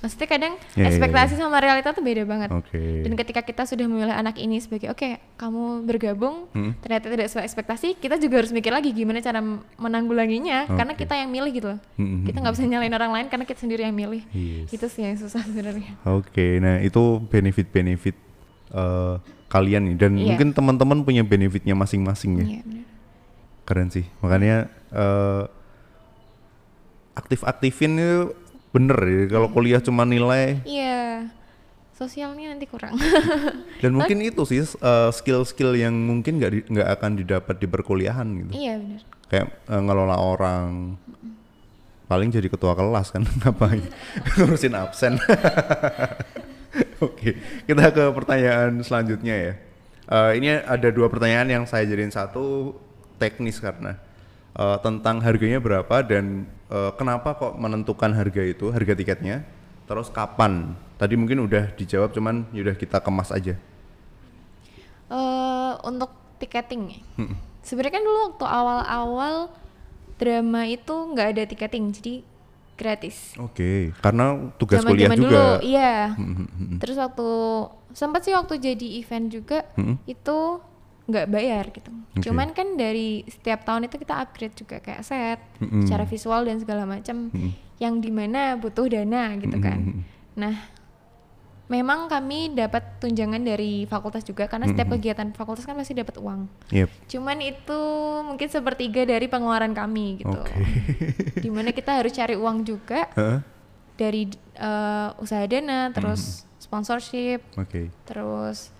Maksudnya kadang Iya, iya, ekspektasi sama realita tuh beda banget. Oke. Dan ketika kita sudah memilih anak ini sebagai oke, kamu bergabung, Hmm. ternyata tidak sesuai ekspektasi, kita juga harus mikir lagi gimana cara menanggulanginya karena Oke. kita yang milih gitu loh. Mhm. Kita nggak bisa nyalain orang lain karena kita sendiri yang milih. Yes. Itu sih yang susah sebenarnya. Oke, nah itu benefit-benefit eh, kalian nih dan Iya. mungkin teman-teman punya benefitnya masing-masing ya. Iya, benar. Keren sih. Makanya eh, aktif-aktifin itu bener ya. Kalau kuliah cuma nilai Iya. Sosialnya nanti kurang. dan mungkin itu sih eh, skill-skill yang mungkin nggak di- nggak akan didapat di perkuliahan gitu. iya, benar. Kayak eh, ngelola orang. Paling jadi ketua kelas kan ngapain? Ngurusin absen. Oke, kita ke pertanyaan selanjutnya ya. Eh, ini ada dua pertanyaan yang saya jadiin satu teknis karena eh, tentang harganya berapa dan eh, kenapa kok menentukan harga itu, harga tiketnya, terus kapan? Tadi mungkin udah dijawab, cuman yaudah kita kemas aja. eh untuk tiketing ya. Sebenarnya kan dulu waktu awal-awal drama itu nggak ada tiketing, jadi gratis. Oke, karena tugas Zaman-zaman kuliah dulu, juga. iya. Terus waktu sempat sih waktu jadi event juga itu nggak bayar gitu. Cuman kan dari setiap tahun itu kita upgrade juga kayak set, Mm-mm. secara visual dan segala macam, yang di mana butuh dana gitu kan. Nah, memang kami dapat tunjangan dari fakultas juga karena setiap kegiatan fakultas kan pasti dapat uang. Yep. Cuman itu mungkin sepertiga dari pengeluaran kami gitu. Oke. Di mana kita harus cari uang juga Heeh. dari eh, usaha dana, terus sponsorship, Oke. terus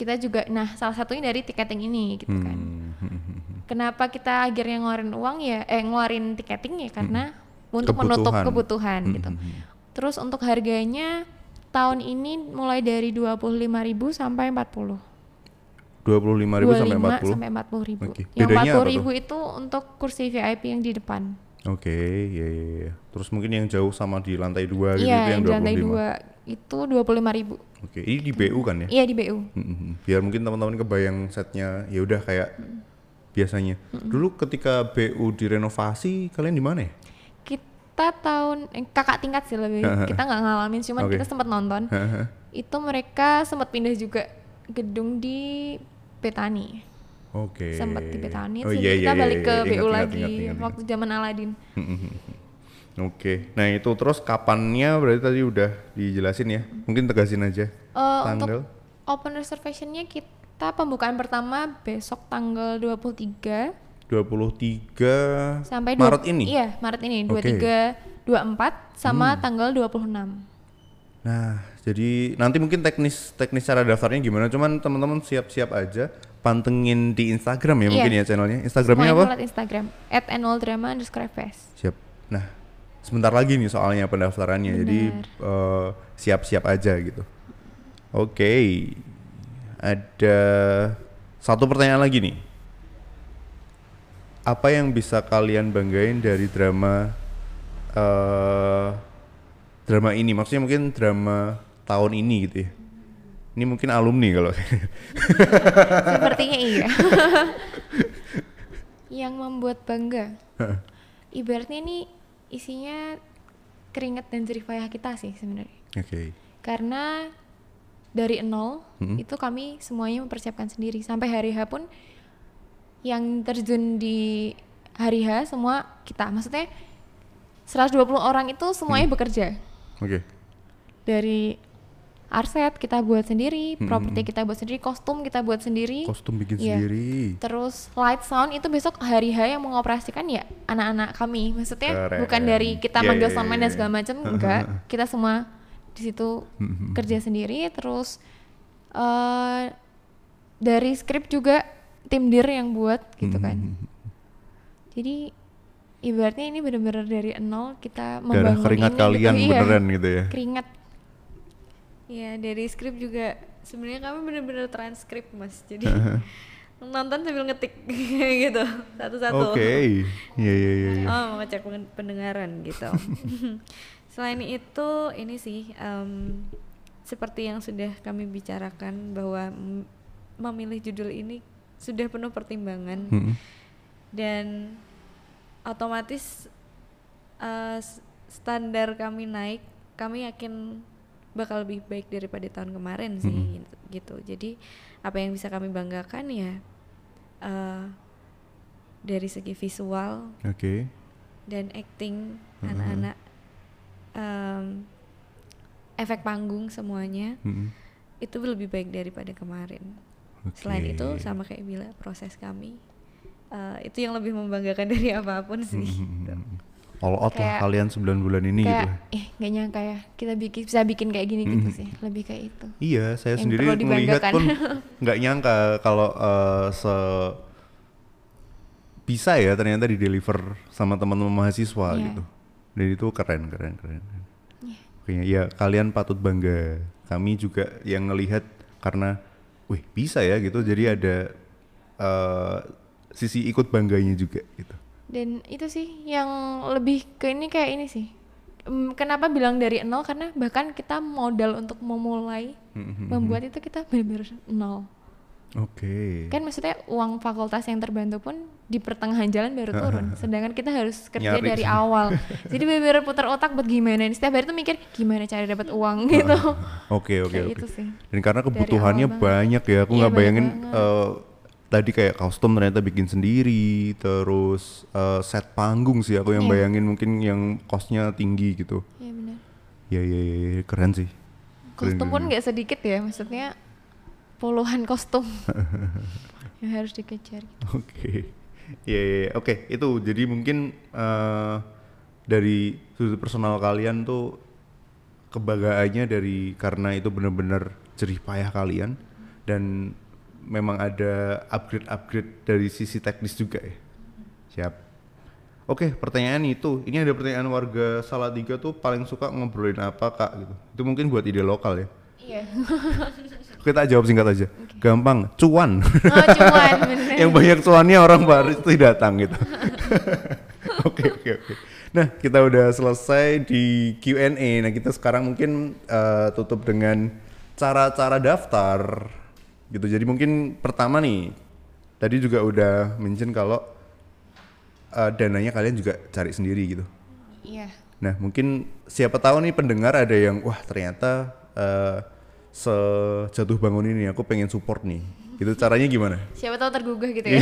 kita juga nah salah satunya dari tiketing ini gitu kan Hmm. kenapa kita akhirnya ngeluarin uang ya eh ngeluarin tiketing ya karena untuk menutup Kebutuhan. kebutuhan gitu terus untuk harganya tahun ini mulai dari 25.000 sampai 40 25.000 sampai 25 40. sampai 40 ribu Oke. yang Bedanya apa 40 ribu itu untuk kursi VIP yang di depan Oke, ya ya ya. Terus mungkin yang jauh sama di lantai dua gitu iya itu yang yang di lantai 25. dua itu 25 ribu Oke, ini di BU kan ya? iya di BU. Biar mungkin teman-teman kebayang setnya ya udah kayak biasanya. Dulu ketika BU direnovasi kalian di mana ya? kita tahun eh, kakak tingkat sih lebih kita nggak ngalamin cuman Oke. kita sempat nonton itu mereka sempat pindah juga gedung di Petani Oke. sempat di Petani Oh iya iya kita iya, balik iya. ke Ingat, BU ingat, lagi ingat, ingat, waktu zaman Aladin Oke. Nah, itu terus kapannya berarti tadi udah dijelasin ya. Mungkin tegasin aja. Eh, Tanggal. untuk open reservationnya kita pembukaan pertama besok tanggal 23 23 sampai Maret ini. iya Maret ini. Hmm. 23 24 sama tanggal 26 Nah, jadi nanti mungkin teknis teknis cara daftarnya gimana? Cuman teman-teman siap-siap aja pantengin di Instagram ya Iya. mungkin ya channelnya. Instagramnya Semuanya apa? Instagram at Siap. Nah, sebentar lagi nih soalnya pendaftarannya. Jadi eh, siap-siap aja gitu. Oke. Ada satu pertanyaan lagi nih. Apa yang bisa kalian banggain dari drama eh drama ini? Maksudnya mungkin drama tahun ini gitu ya. Ini mungkin alumni kalau Sepertinya iya. yang membuat bangga. Ibaratnya ini isinya keringat dan jerih payah kita sih sebenarnya. Oke. Karena dari nol Hmm. itu kami semuanya mempersiapkan sendiri sampai hari H pun yang terjun di hari H semua kita. Maksudnya 120 orang itu semuanya Hmm. bekerja. Oke. Dari arset kita buat sendiri, Hmm, properti kita buat sendiri, kostum kita buat sendiri. Kostum bikin Iya. sendiri. Terus light sound itu besok hari H yang mengoperasikan ya anak-anak kami. Maksudnya Keren. bukan dari kita Iya, manggil iya, soundman iya, dan iya. segala macam, enggak. Kita semua di situ Hmm, kerja sendiri. Terus eh dari skrip juga tim dir yang buat gitu Hmm, kan. Jadi ibaratnya ini benar-benar dari nol kita Darah membangun keringat ini kalian gitu. Iya, beneran gitu ya. Keringat. Ya dari skrip juga sebenarnya kami bener-bener transkrip mas, jadi nonton sambil ngetik gitu satu-satu. Oke. Iya iya iya. iya. Oh mau ngecek pen- pendengaran gitu. Selain itu ini sih em, seperti yang sudah kami bicarakan bahwa memilih judul ini sudah penuh pertimbangan Mm-mm. dan otomatis s- standar kami naik kami yakin bakal lebih baik daripada tahun kemarin sih gitu jadi apa yang bisa kami banggakan ya eh, dari segi visual Oke. dan acting anak-anak em, efek panggung semuanya Mm-mm. itu lebih baik daripada kemarin Oke. selain itu sama kayak bila proses kami eh, itu yang lebih membanggakan dari apa pun sih gitu. All out lah Kayak- kalian 9 bulan ini gitu. kayak eh nggak nyangka ya kita bikin bisa bikin kayak gini gitu sih lebih kayak itu Iya, saya Yang sendiri melihat pun nggak nyangka kalau eh, se bisa ya ternyata di deliver sama teman-teman mahasiswa Iya. gitu. Dan itu keren, keren, keren. Iya. Oke, ya kalian patut bangga. Kami juga yang ngelihat karena, wih bisa ya gitu. Jadi ada eh, sisi ikut bangganya juga gitu. Dan itu sih yang lebih ke ini kayak ini sih kenapa bilang dari nol karena bahkan kita modal untuk memulai Mhm. membuat itu kita benar-benar nol Oke. kan maksudnya uang fakultas yang terbantu pun di pertengahan jalan baru turun sedangkan kita harus kerja Nyari. dari awal jadi benar-benar putar otak buat gimana nih setiap hari tuh mikir gimana cara dapat uang gitu Oke oke oke. itu sih. Dan karena kebutuhannya banget. banyak ya, aku Iya, nggak banyak bayangin banget. Tadi kayak kostum ternyata bikin sendiri, terus uh, set panggung sih aku yang Iya. bayangin mungkin yang kosnya tinggi gitu. Iya benar. Ya ya ya, keren sih. Keren, Kostum pun keren. nggak sedikit ya, maksudnya puluhan kostum yang harus dikejar. gitu. Oke. Iya iya iya. oke itu jadi mungkin eh, dari sudut personal kalian tuh kebanggaannya dari karena itu benar-benar jerih payah kalian dan memang ada upgrade-upgrade dari sisi teknis juga ya. Siap. Oke, pertanyaan itu. Ini ada pertanyaan warga Salatiga tuh paling suka ngobrolin apa, Kak gitu. Itu mungkin buat ide lokal ya. Iya. Kita jawab singkat aja. Gampang, cuan. Oh, bener. yang banyak cuannya orang baru itu datang gitu. Oke oke oke. Nah kita udah selesai di Q&A. Nah kita sekarang mungkin eh, tutup dengan cara-cara daftar gitu. Jadi mungkin pertama nih tadi juga udah mention kalau eh, dananya kalian juga cari sendiri gitu. Iya. Nah mungkin siapa tahu nih pendengar ada yang wah ternyata eh, sejatuh bangun ini aku pengen support nih. Itu caranya gimana? Siapa tahu tergugah gitu ya.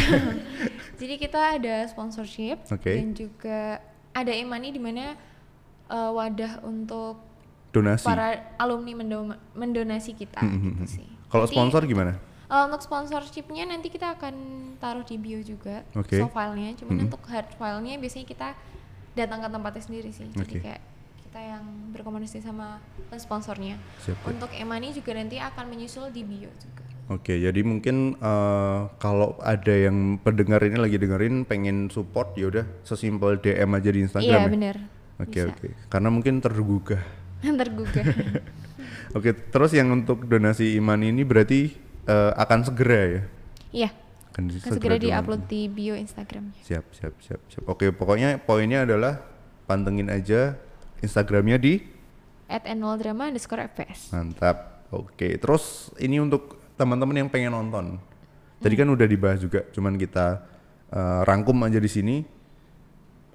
Jadi kita ada sponsorship Oke. dan juga ada e-money di mana uh, wadah untuk Donasi. para alumni mendo- mendonasi kita gitu sih. Hmm, Kalau sponsor gimana? uh, untuk sponsorshipnya nanti kita akan taruh di bio juga Oke. soft filenya. Cuman untuk hard filenya biasanya kita datang ke tempatnya sendiri sih. Jadi Oke. kayak kita yang berkomunikasi sama sponsornya. Siap, siap. Untuk e-money juga nanti akan menyusul di bio juga. Oke, jadi mungkin eh, kalau ada yang pendengar ini lagi dengerin pengen support ya udah sesimpel DM aja di Instagram Iya ya. bener. Oke Bisa. oke. Karena mungkin tergugah. tergugah. Oke, terus yang untuk donasi iman ini berarti eh, akan segera ya? Iya, Akan segera donasi. di-upload di bio Instagramnya. Siap siap siap siap. Oke, pokoknya poinnya adalah pantengin aja Instagramnya di At drama underscore FPS. Mantap. Oke, terus ini untuk teman-teman yang pengen nonton. Tadi kan udah dibahas juga, cuman kita eh, rangkum aja di sini.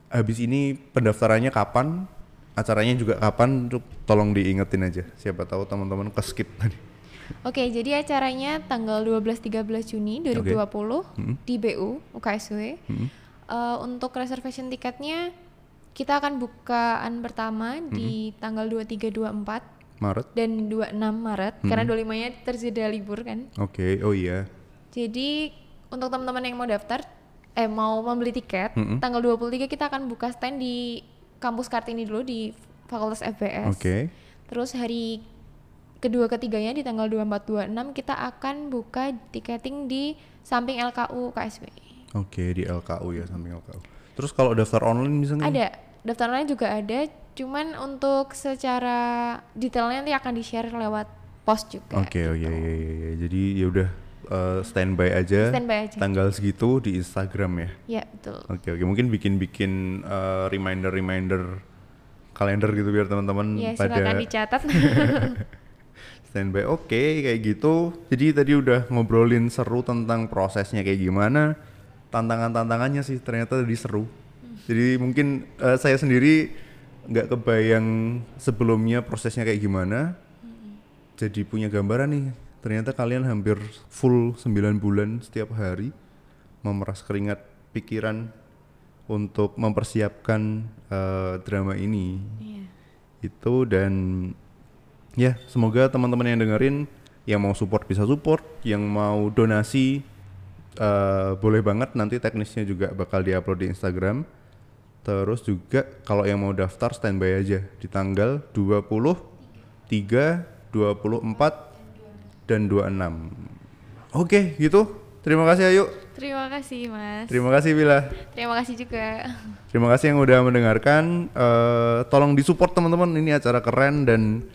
Habis ini pendaftarannya kapan? Acaranya juga kapan? Tuh, tolong diingetin aja. Siapa tahu teman-teman ke skip tadi. Oke, jadi acaranya tanggal 12-13 Juni 2020 di BU UKSW. Hmm. Eh, untuk reservation tiketnya kita akan bukaan pertama di tanggal 23-24 Maret. dan 26 Maret karena 25-nya tersedia libur kan. Oke, oh iya. Jadi untuk teman-teman yang mau daftar eh mau membeli tiket, Mm-mm. tanggal 23 kita akan buka stand di kampus Kartini dulu di Fakultas FBS. Oke. Terus hari kedua ketiganya di tanggal 24 26 kita akan buka tiketing di samping LKU KSW. Oke, di LKU ya samping LKU. Terus kalau daftar online nggak? Ada, daftarnya juga ada, cuman untuk secara detailnya nanti akan di-share lewat post juga. Oke, oh iya iya iya. iya. Jadi ya udah eh, standby aja. Standby aja. Tanggal segitu di Instagram ya. Ya, betul. Oke oke mungkin bikin bikin reminder reminder kalender gitu biar teman-teman Ya, pada silakan dicatat. standby. Oke kayak gitu. Jadi tadi udah ngobrolin seru tentang prosesnya kayak gimana, tantangan-tantangannya sih ternyata tadi seru. Jadi mungkin eh, saya sendiri nggak kebayang sebelumnya prosesnya kayak gimana. Jadi punya gambaran nih. Ternyata kalian hampir full 9 bulan setiap hari memeras keringat pikiran untuk mempersiapkan eh, drama ini Iya. itu dan ya semoga teman-teman yang dengerin yang mau support bisa support yang mau donasi eh, boleh banget nanti teknisnya juga bakal diupload di Instagram terus juga kalau yang mau daftar standby aja di tanggal 20 3 24 dan 26 oke gitu terima kasih Ayu Terima kasih Mas. terima kasih Bila Terima kasih juga. Terima kasih yang udah mendengarkan. Eh, tolong disupport teman-teman. Ini acara keren dan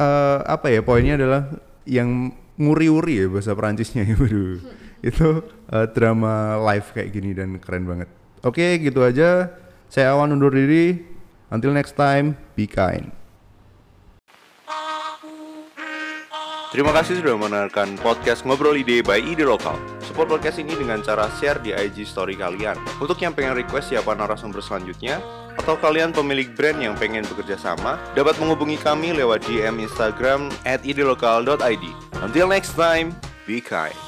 eh, apa ya poinnya adalah yang nguri-uri ya bahasa Perancisnya ya. Waduh. Itu eh, drama live kayak gini dan keren banget. Oke, gitu aja. Saya Awan undur diri. Until next time, be kind. Terima kasih sudah mendengarkan podcast Ngobrol Ide by Ide Lokal. Support podcast ini dengan cara share di IG story kalian. Untuk yang pengen request siapa narasumber selanjutnya, atau kalian pemilik brand yang pengen bekerja sama, dapat menghubungi kami lewat DM Instagram at idelokal.id. Until next time, be kind.